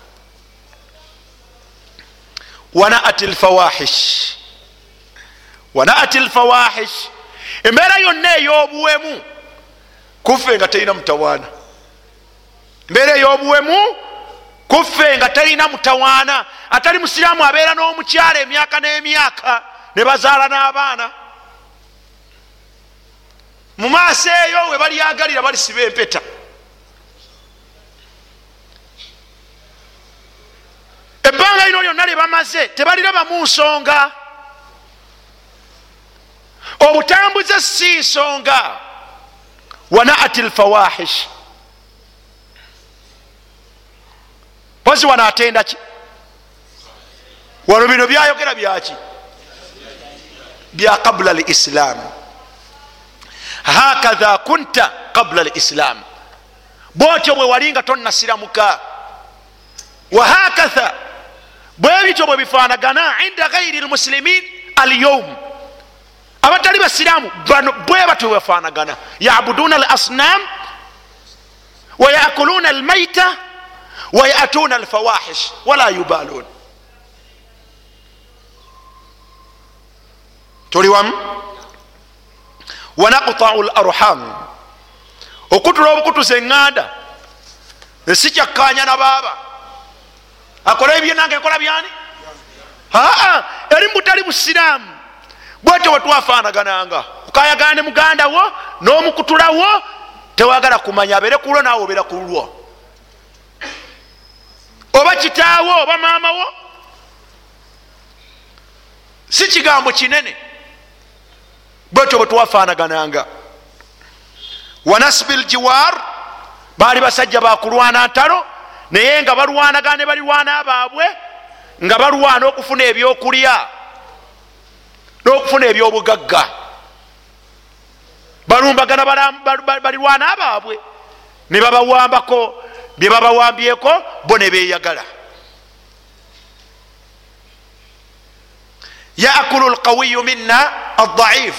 wanaati lfawahish wanaati lfawahish embeera yonna ey'obuwemu kuffe nga terina mutawaana embeera ey'obuwemu kuffe nga terina mutawaana. Atali musiraamu abeera n'omukyala emyaka n'emyaka ne bazaala n'abaana. Mu maaso eyo we balyagalira balisiba empeta. Ebbanga lino lyonna lye bamaze tebalirabamu nsonga. Obutambuze si nsonga. Wanaati lfawahish pozi wano atenda ki? Wano bino byayogera byaki? Bya qabula l islaamu hakatha kunta qabula l islaamu bwotyo bwe wali nga tonnasiramuka. Wahakatha bwe bityo bwe bifaanagana inda gairi lmusilimin alyowm abatali basiraamu bano bwe batyo bwebafaanagana yabuduna al asnam wayakuluna almaita wayatuna alfawahish wala yubalun tuli wamu wanaqtau larham okutula obukutuza eŋŋanda esikyakkaanya na baaba akola ebye nange nkola byani aa eri mubutali busiraamu bwetyo bwetwafaanagananga okayagana ne muganda wo n'omukutulawo tewagala kumanya abeere kulwo naawe obeera kulwo oba kitaawo oba maamawo si kigambo kinene. Bwetyo bwe twafanagananga wanasbi ljiwar baali basajja bakulwana ntalo naye nga balwanagana ne balirwana baabwe nga balwana okufuna ebyokulya n'okufuna ebyobugagga. Balumbagana balirwana baabwe ne babawambako bye babawambyeko bo ne beyagala yakulu lqawiyu minna aldaif.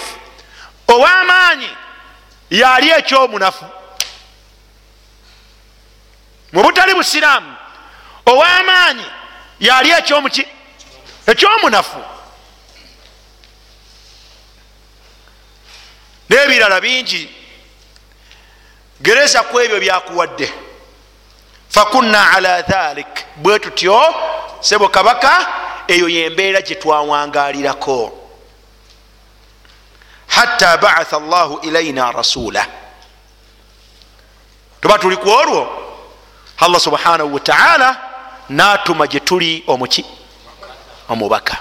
Owamaanyi yali ekyomunafu. Mu butali busiraamu owamaanyi yali ekyomuki ekyomunafu. N'ebirala bingi. Gereza ku ebyo byakuwadde fakunna ala dhalik. Bwe tutyo sebo kabaka eyo yembeera gyetwawangalirako hatta baatha llahu ilaina rasula. Tuba tuli ku olwo allah subhanahu wataala natuma gyetuli omuki omubaka.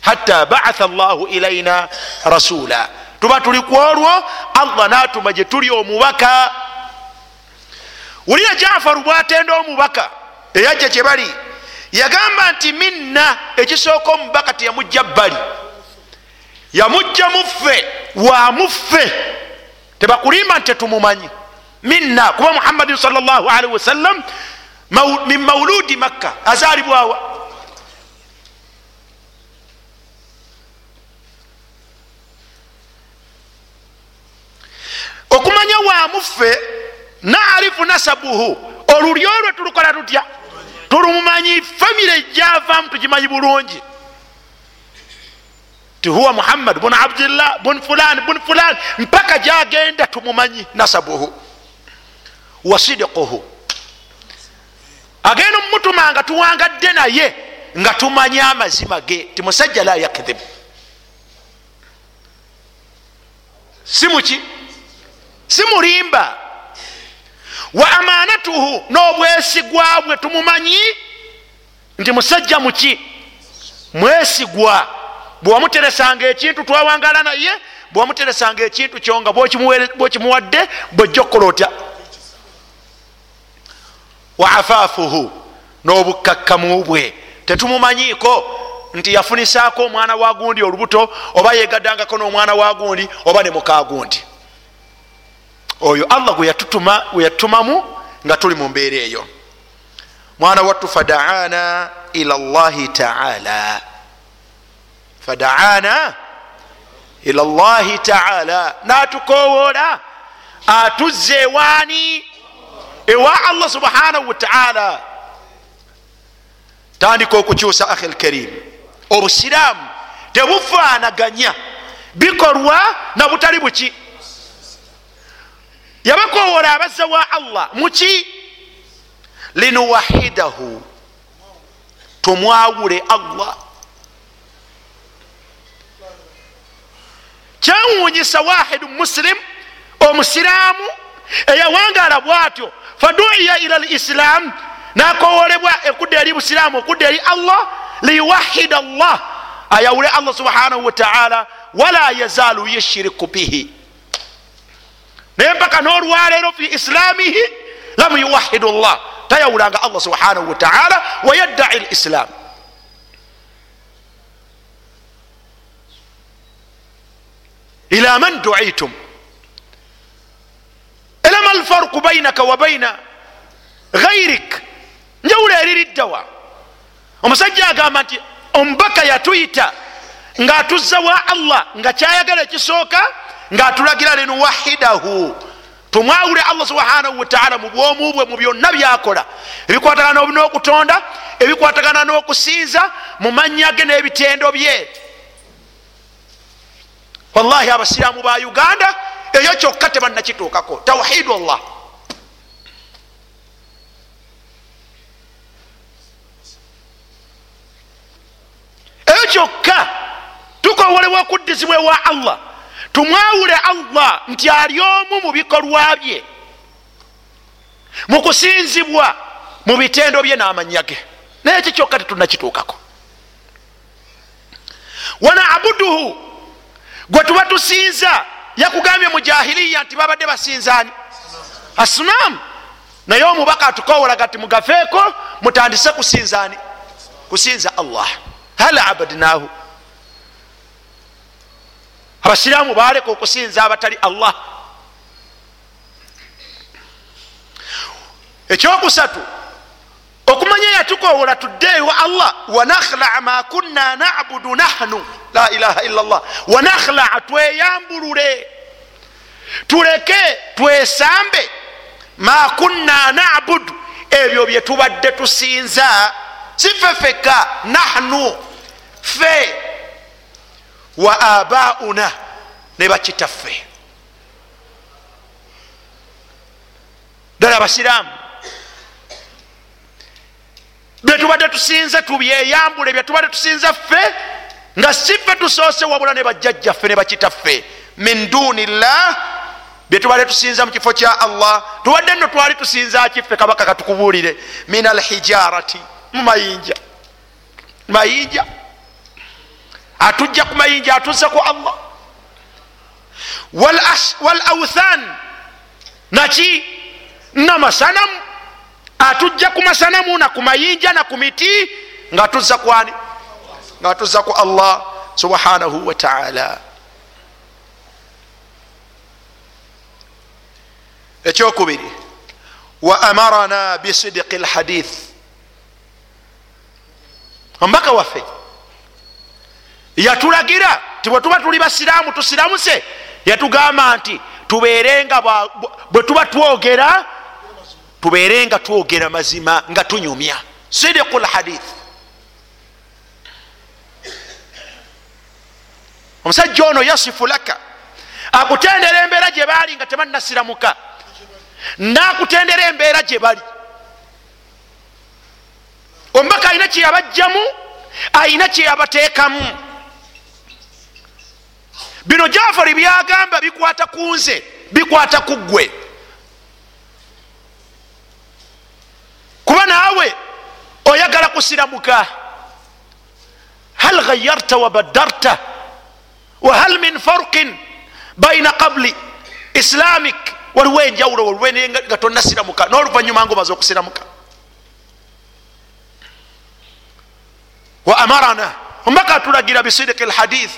Hatta baatha llahu ilaina rasula. Tuba tuli ku olwo allah natuma gyetuli omubaka wulira jafaru bwatenda omubaka eyajja kyebali yagamba nti minna ekisooka omubaka teyamujja bbali. Yamujja muffe wamuffe tebakulimba nti tetumumanyi. Minna kuba muhammadin salllahalihi wasallam min mauludi makka azalibwawa okumanya wamuffe naarifu nasabuhu olulyo lwe tulukola tutya? Tulumumanyi famire ejjavamu tugimanyi bulungi. Ti huwa muhammad bun abdillah bun fulan bun fulan mpaka gyagenda tumumanyi nasabuhu wasidiquhu agenda omumutuma nga tuwangadde naye nga tumanyi amazima ge ti musajja la yakdhibu simuki simulimba wa amanatuhu n'obwesigwa bwe tumumanyi? Nti musajja muki? Mwesigwa. Bwewamuteresanga ekintu twawangala naye bwewamuteresanga ekintu kyo nga bwokimuwadde bwojja okukola otya? Wa afaafuhu n'obukkakkamu bwe. Tetumumanyiiko nti yafunisaako omwana wa gundi olubuto oba yegaddangako n'omwana wa gundi oba ne muka gundi oyo allah gwe yatumamu nga tuli mu mbeera eyo. Mwana wattu fadaana ila llahi taala. Fadaana ila llahi taala. Natukowoola atuzza ewaani ewa allah subhanahu wataala tandika okukyusa ahi lkarim obusiraamu tebufaanaganya. Bikolwa na butali buki yabakowola abazza wa allah muki linuwahidahu. Tumwawule allah. Kyawunyisa wahidu muslim omusiraamu eyawangala bwatyo faduiya ila lislam nakowolebwa ekudda eri busiraamu okudda eri allah liyuwahida allah ayawule allah subhanahu wataala wala yazaalu yushiriku bihi naye mpaka nolwaleero fi islamihi lam yuwahidu llah tayawulanga allah subhanahu wataala wayaddai lislam ila man duitum. Elama alfarku bainaka wa baina gairik njawulo eririddawa omusajja agamba nti omubaka yatuyita ngaatuzza wa allah nga kyayagala ekisooka ngaatulagira linuwahidahu tumwawule allah subhanahu wataala mu bwomu bwe mu byonna byakola. Ebikwatagana n'okutonda ebikwatagana n'okusinza mu mannya ge n'ebitendo bye. Wallahi abasiraamu ba uganda eyo kyokka tebannakituukako. Tawhidu llah eyo kyokka tukowolebwa okuddizibwa ewa allah tumwawule allah nti ali omu mu bikolwa bye mu kusinzibwa mu bitendo bye n'amanya ge. Naye ekyo kyokka tetunakituukako? Wanabuduhu gwe tuba tusinza yakugambye mu jahiliya nti babadde basinzaani asunamu naye omubaka atukowolaga ti mugafeeko mutandise kusinzaani kusinza allah. Hal abadnahu abasiraamu baleka okusinza abatali allah. Ekyokusatu okumanya yatukowola tudde ewa allah wanakhlaa ma kunna nabudu nahnu la ilaha illa llah wanakhlaa tweyambulule tuleke twesambe ma kunna nabudu. Ebyo byetubadde tusinza sife feka nahnu fe wa abauna ne bakitaffe ddala abasiraamu byetubadde tusinza tubyeyambule byetubadde tusinza ffe nga sife tusoose wabula ne bajjajjaffe ne bakitaffe min duni llah byetubadde tusinza mu kifo kya allah tubadde nno twali tusinza kiffe kabaka katukubuulire. Min alhijarati mu mayinja. Mayinja atujja ku mayinja atuzza ku allah. Wal authan naki? Namasanamu. Atujja ku masanamu na ku mayinja na ku miti nga tuzza kwani nga tuzza ku allah subhanahu wataala ekyokubiri wa amarana bisidiki lhadith omubaka waffe yatulagira ti bwe tuba tuli basiraamu tusiramuse yatugamba nti tubeerenga bwe tuba twogera tubeerenga twogera mazima nga tunyumya. Sidiku lhadith omusajja ono yasifu laka. Akutendera embeera gye baali nga tebanasiramuka nakutendera embeera gye bali. Omubaka alina kyeyabajjamu ayina kyeyabateekamu bino jafari byagamba bikwata ku nze bikwata ku ggwe. Kuba naawe oyagala kusiramuka. Hal ghayarta wabaddarta wahal min farqin baina qabli islamic waliwo enjawulo olwe nga tonasiramuka noluvanyuma nga omaze okusiramuka. Wa amarana. Omubaka atulagira bisidiki lhadith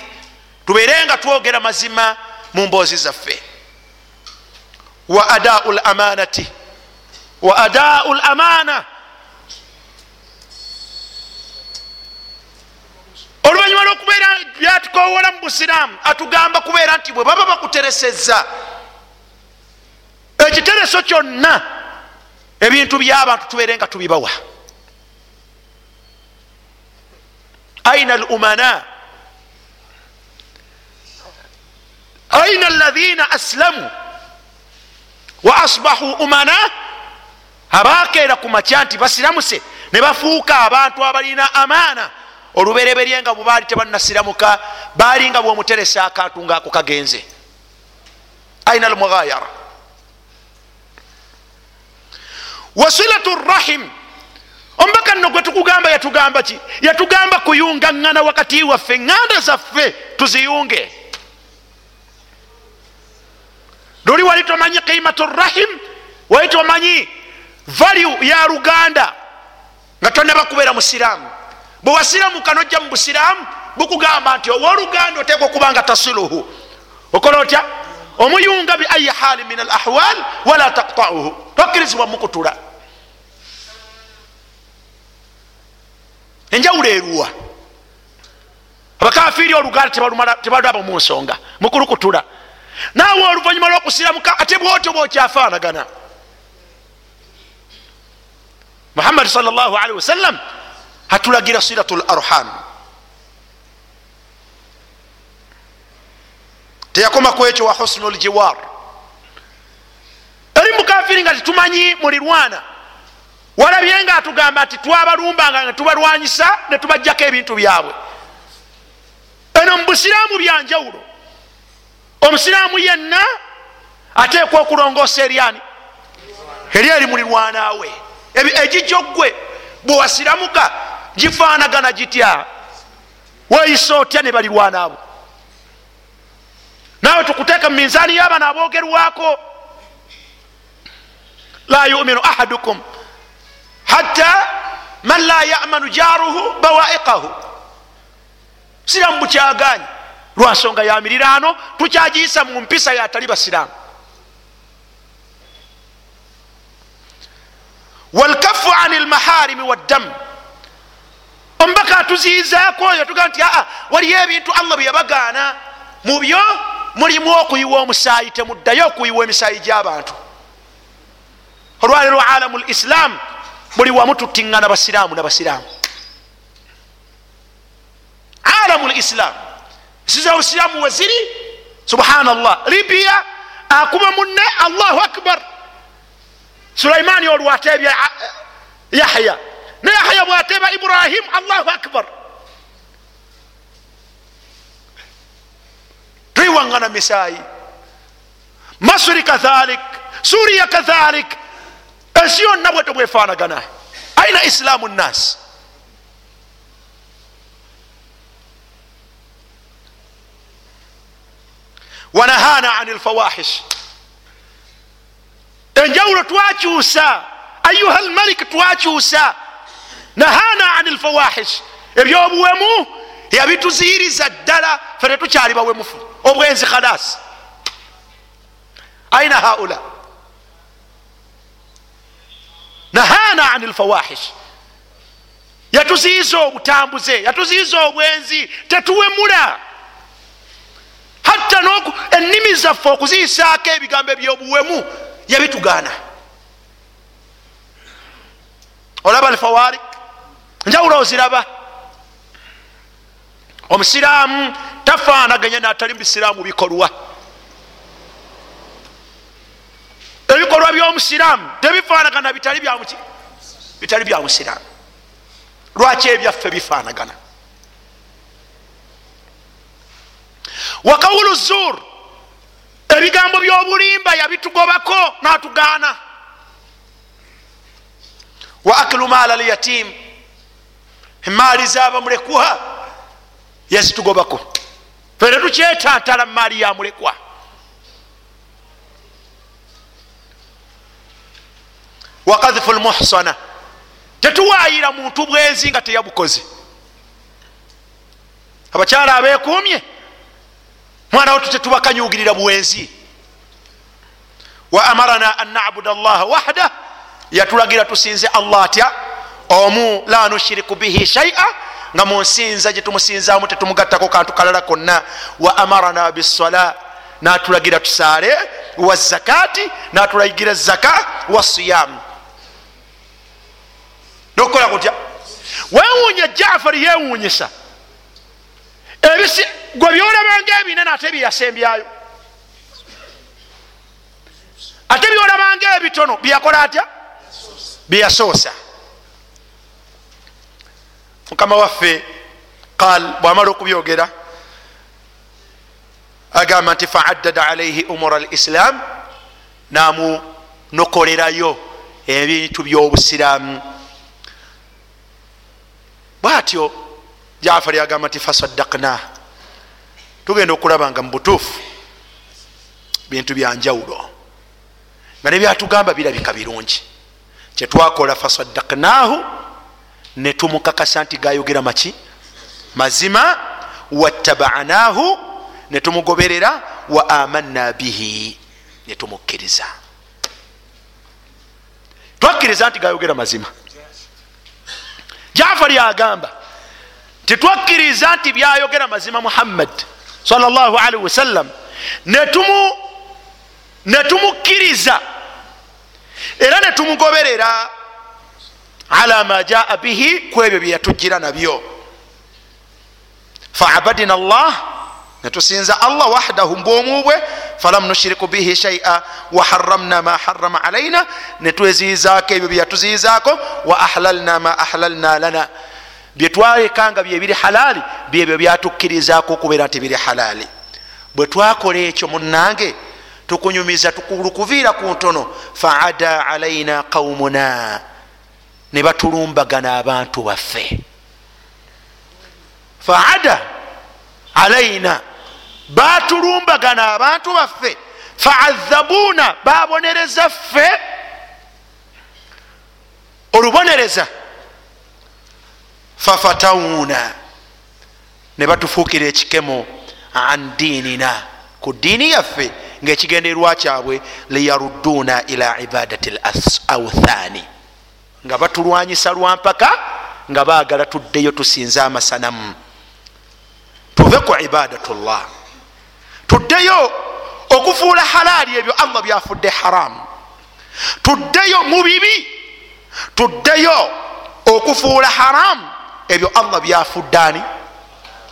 tubeerenga twogera mazima mu mboozi zaffe. Wa adau lamanati wa adau lamana oluvanyuma lwokubeera byatukowola mu busiraamu atugamba kubeera nti bwe baba bakutereseza ekitereso kyonna ebintu byabantu tubeerenga tubibawa. Aina lumana aina alaina aslamu wa asbahu umana abakeera ku makya nti basiramuse ne bafuuka abantu abalina amaana olubereberye nga bwebaali tebanasiramuka baali nga bwomuteresa akantu ngaako kagenze aina almughayara wasilatu rahim omubaka nno gwe tukugamba yatugamba ki yatugamba kuyunga ŋŋana wakati waffe ŋŋanda zaffe tuziyunge luli wali tomanyi qimatu rahim wali tomanyi value ya luganda. Nga tonaba kubeera musiraamu bwe wasiramuka nojja mu busiraamu bukugamba nti owoluganda oteeka okuba nga tasiluhu okola otya? Omuyunga bi ayi hali min al ahwal wala taktauhu tokkirizibwa mukutula enjawulo eruwa. Abakafiiri oluganda tebalaba mu nsonga mukulukutula naawe oluvanyuma lwokusiramuka ate bwotyo bwokyafaanagana. Muhammadi salli wasallam atulagira silatu larham teyakoma ku ekyo wa husnu ljiwar eri mukafiri nga tetumanyi mulirwana walabye nga atugamba nti twabalumbanga nga tubalwanyisa ne tubajjako ebintu byabwe. Eno mu busiraamu byanjawulo omusiraamu yenna ateekwa okulongoosa eryani eri eri mulirwanaawe egijjo ggwe bwewasiramuka gifaanagana gitya? Weyisa otya ne balirwanaabo naawe tukuteeka mu minzaani y'abaana aboogerwako la yuminu ahadukum hatta man la yamanu jaruhu bawaiqahu siramu bukyaganye lwansonga ya miriraano tukyagiyisa mu mpisa yatali basiramu walkafu ani lmaharimi waddamu omubaka atuziyizaako oyo tugaa nti aa waliyo ebintu allah byeyabagaana mu byo mulimu okuyiwa omusaayi temuddayo okuyiwa emisaayi gy'abantu. Olwaleero alamu lislam buli wamu tutiŋŋana basiraamu nabasiraamu alamu lislam esiza obusiraamu weziri subhanallah. Libiya akuba munne allahu akbar. Sulaimani olwatebya yahya. Ne yahya bwateba ibrahim allahu akbar. Twiwaŋŋana misaayi masuri kathalik suriya kathalik ensi yonna bwete bwefanagana aina islaamu nnas wanahana ani lfawahish enjawulo twakyusa ayuha lmalik twakyusa nahana ani lfawahish ebyobuwemu yabituziyiriza ddala fe tetukyali bawemufu obwenzi khalas. Aina haula? Nahana ani lfawahish yatuziyiza obutambuze yatuziyiza obwenzi tetuwemula hatta ennimi zaffe okuziyisaako ebigambo ebyobuwemu yabitugaana olaba alfawarik njawulo oziraba. Omusiraamu tafaanaganya natali mubisiraamu bikolwa. Ebikolwa byomusiraamu tebifaanagana bitali bya musiraamu. Lwaki ebyaffe bifaanagana wakawulu zur ebigambo byobulimba yabitugobako natugaana. Wa akilu maala lyatim emaali zabamulekwa yazitugobako. Fe tetukyetantala mumaali yamulekwa wakadhifu lmuhsana tetuwayira muntu bwenzi nga teyabukoze. Abakyala abekumye mwana watu tetubakanyugirira bwenzi wa amarana an nabuda allaha wahda. Yatulagira tusinze allah atya? Omu la nushiriku bihi shaia nga munsinza gyetumusinzamu tetumugattako kantu kalala konna. Wa amarana bisala natulagira tusaale. Wa zakati. Natulagira zaka. Wa siyamu nokukola kutya? Wewunya jafari yewunyisa ebisi gwe byolabanga ebinene ate byeyasembyayo ate byolabanga ebitono byeyakola atya? Byeyasoosa mukama waffe qal bwamala okubyogera agamba nti faaddada alaihi umura lislam namunokolerayo ebintu byobusiramu bwatyo jafari agamba nti fasaddakna tugenda okulaba nga mubutuufu bintu byanjawulo nga nebyatugamba birabika birungi. Kyetwakola fasaddaknahu netumukakasa nti gayogera maki? Mazima wattabanahu netumugoberera wa amanna bihi netumukkiriza twakkiriza nti gayogera mazima. Jafari agamba titwakkiriza nti byayogera mazima muhammad salllahalihi wasallam. Netumukkiriza era netumugoberera ala ma jaa bihi ku ebyo byeyatugira nabyo. Faabadina allah netusinza allah wahdahu mbwomu bwe falam nushiriku bihi shaia waharamna ma harama alaina netweziyizaako ebyo byeyatuziyizaako wa ahlalna ma ahlalna lana byetwalekanga byebiri halaali byebyo byatukkirizaako okubeera nti biri halaali bwe twakola ekyo munange tukunyumiza tukulukuviira ku ntono faada alaina qaumuna ne batulumbagana abantu baffe. Faada alaina batulumbagana abantu baffe faadhabuuna babonereza ffe. Olubonereza fafatawuna. Ne batufuukira ekikemo an diinina ku diini yaffe ngaekigendererwa kyabwe liyarudduuna ila ibadati l authaani nga batulwanyisa lwampaka nga baagala tuddeyo tusinze amasanamu. Tuve ku ibadatullah. Tuddeyo okufuula halaali ebyo allah byafudde haramu tuddeyo mu bibi. Tuddeyo okufuula haramu ebyo allah byafudde ani?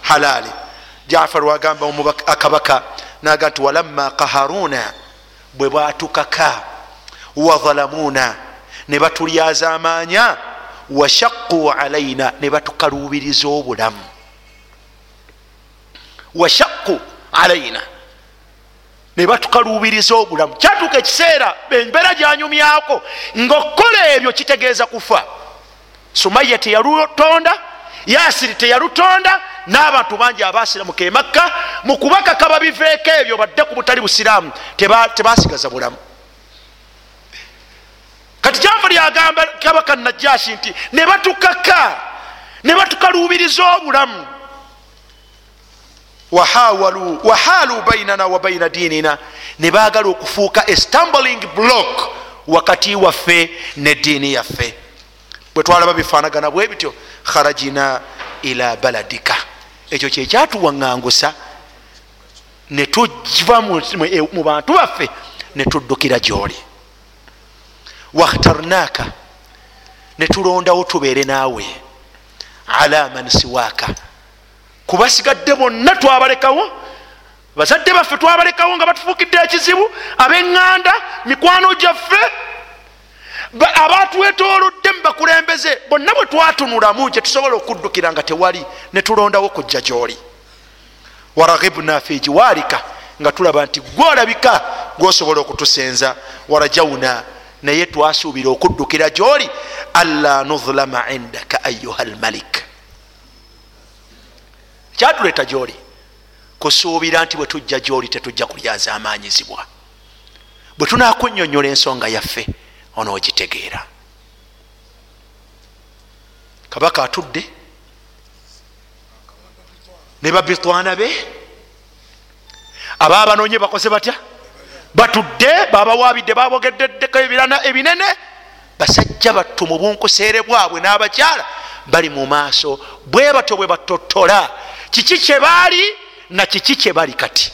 Halaali. Jafar wagamba akabaka naga nti walamma qaharuna bwe bwatukaka wazalamuuna ne batulyaza amaanya washaqu alaina ne batukaluubiriza obulamu. Washaqu alaina ne batukaluubiriza obulamu. Kyatuuka ekiseera embeera gyanyumyako ngaokukola ebyo kitegeeza kufa sumaya teyalutonda yasiri teyalutonda n'abantu bangi abasiramuka emakka mukubakaka babiveeko ebyo badde ku butali busiraamu tebasigaza bulamu. Kati jafari agamba kabaka najashi nti ne batukaka ne batukaluubiriza obulamu. Wahaalu bainana wa baina diinina. Ne baagala okufuuka estambling block wakati waffe ne diini yaffe bwe twalaba bifaanagana bwe bityo kharajina ila baladika. Ekyo kyekyatuwaŋŋangusa ne tuva mu bantu baffe ne tuddukira gyoli. Wakhtarnaka ne tulondawo tubeere naawe ala man siwaaka. Kubasigadde bonna twabalekawo bazadde baffe twabalekawo nga batufuukidde ekizibu abeŋŋanda mikwano gyaffe abatwetolodde mubakulembeze bonna bwe twatunulamu kyetusobola okuddukira nga tewali netulondawo kujja gyoli. Waraghibna fi jiwalika nga tulaba nti gwolabika gwosobola okutusenza warajawuna naye twasuubira okuddukira gyoli alla nuzlama indaka ayuha lmalik kyatuleeta gyoli? Kusuubira nti bwe tujja gyoli tetujja kulyaza amanyizibwa bwe tunakunyonyola ensonga yaffe onogitegeera kabaka atudde ne babitwana be aba banonye bakoze batya? Batudde babawabidde babogeddeko ebirana ebinene. Basajja battu mu bunkuseere bwabwe n'abakyala bali mu maaso bwe batyo bwe batotola kiki kyebaali na kiki kyebali kati?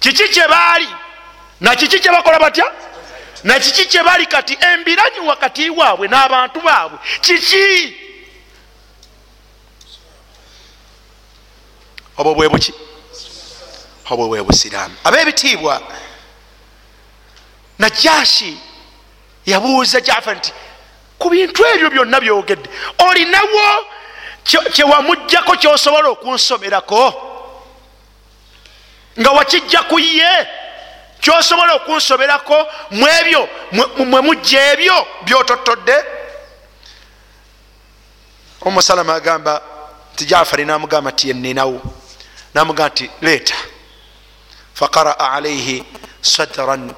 Kiki kyebaali na kiki kyebakola batya na kiki kyebali kati embiranyi wakati waabwe n'abantu baabwe? Kiki? Obwo bwe buki? Obwo bwe busiraamu. Ab'ebitiibwa najashi yabuuza jafa nti ku bintu ebyo byonna byogedde olinawo kyewamugjako kyosobola okunsomerako nga wakijja ku ye kyosobola okunsoberako mwebyo mwe mujja ebyo byototodde? Omusalama agamba nti jafari namugamba nti yeninawo namugamba nti leeta. Faqaraa alaihi sadran.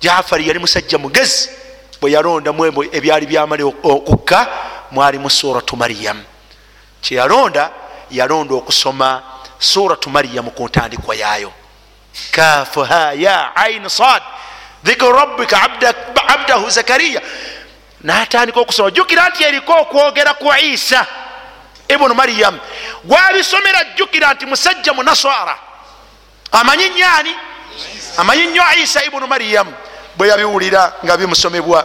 Jafari yali musajja mugezi bwe yalondamu ebyali byamale okukka mwalimu suratu mariyamu kyeyalonda yalonda okusoma suratu mariyamu ku ntandikwa yaayo kafuha ya ain sad dhikru rabbika abdahu zakariya natandika okusoma jukira nti eriko okwogera ku isa ibunu mariyamu gwabisomera jukira nti musajja munaswara amanyi nyani amanyi nnyo isa ibunu mariyamu bwe yabiwulira nga bimusomebwa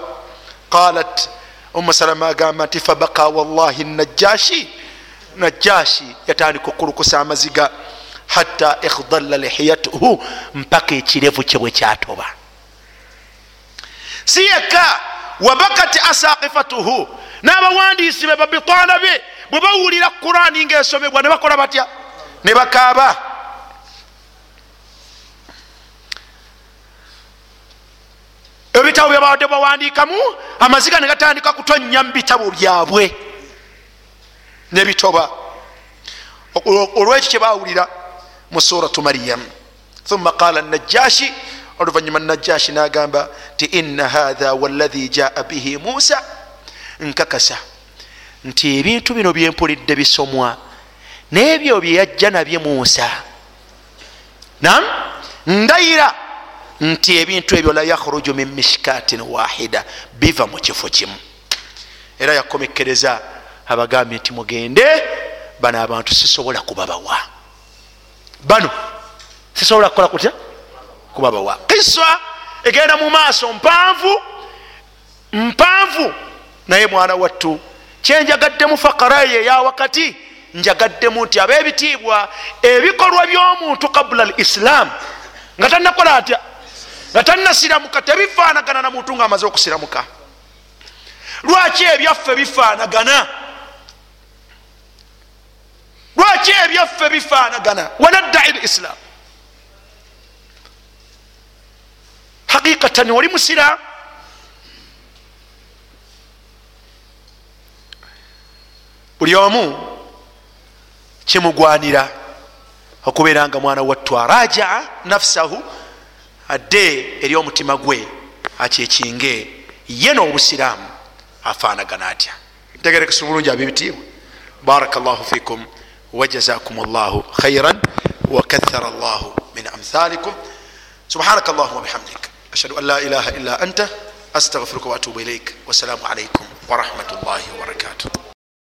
qalat umusalama agamba nti fabaka wallahi najashi najashi yatandika okulukusa amaziga hatta ikhdalla lihiyatuhu mpaka ekirevu kye bwe kyatoba. Si yekka wabakati asaqifatuhu n'abawandiisi be babitwana be bwe bawulira kurani ngaesomebwa ne bakola batya? Ne bakaaba. Ebitabo byabadde bawandiikamu amaziga ne gatandika kutonnya mu bitabo byabwe. Nebitoba olwekyo kyebawulira mu suratu maryam. Thumma qala najashi oluvanyuma najashi nagamba nti ina hatha waladhi jaa bihi musa nkakasa nti ebintu bino byempulidde bisomwa n'ebyo byeyajja nabye musa nam ndayira nti ebintu ebyo la yakhruju min mishkatin wahida biva mu kifo kimu. Era yakomekereza abagambye nti mugende bano abantu sisobola kubabawa bano sisobola kukola kutya? Kubabawa kisa egenda mu maaso mpanvu mpanvu. Naye mwana wattu kyenjagaddemu fakarayo eya wakati njagaddemu nti ab'ebitiibwa ebikolwa by'omuntu kabula al islam nga tannakola atya? Nga tannasiramuka tebifaanagana na muntu ngaamaze okusiramuka. Lwaki ebyaffe bifaanagana lwaki ebyaffe bifaanagana? Wanaddai lislam. Haqiqatan oli musiramu buli omu kimugwanira okubeera nga mwana wattu arajaa nafsahu adde eri omutima gwe akyekinge ye n'obusiraamu afaanagana atya. Ntegerekesa bulungi abebitiibwa baraka llahu fikum wajazakum llahu khairan wakathara llahu min amthalikum subhanaka allahuma bihamdik ashhadu an la ilaha illa anta astaghfiruka waatubu ilaik wassalamu alaikum warahmatullahi wabarakatuh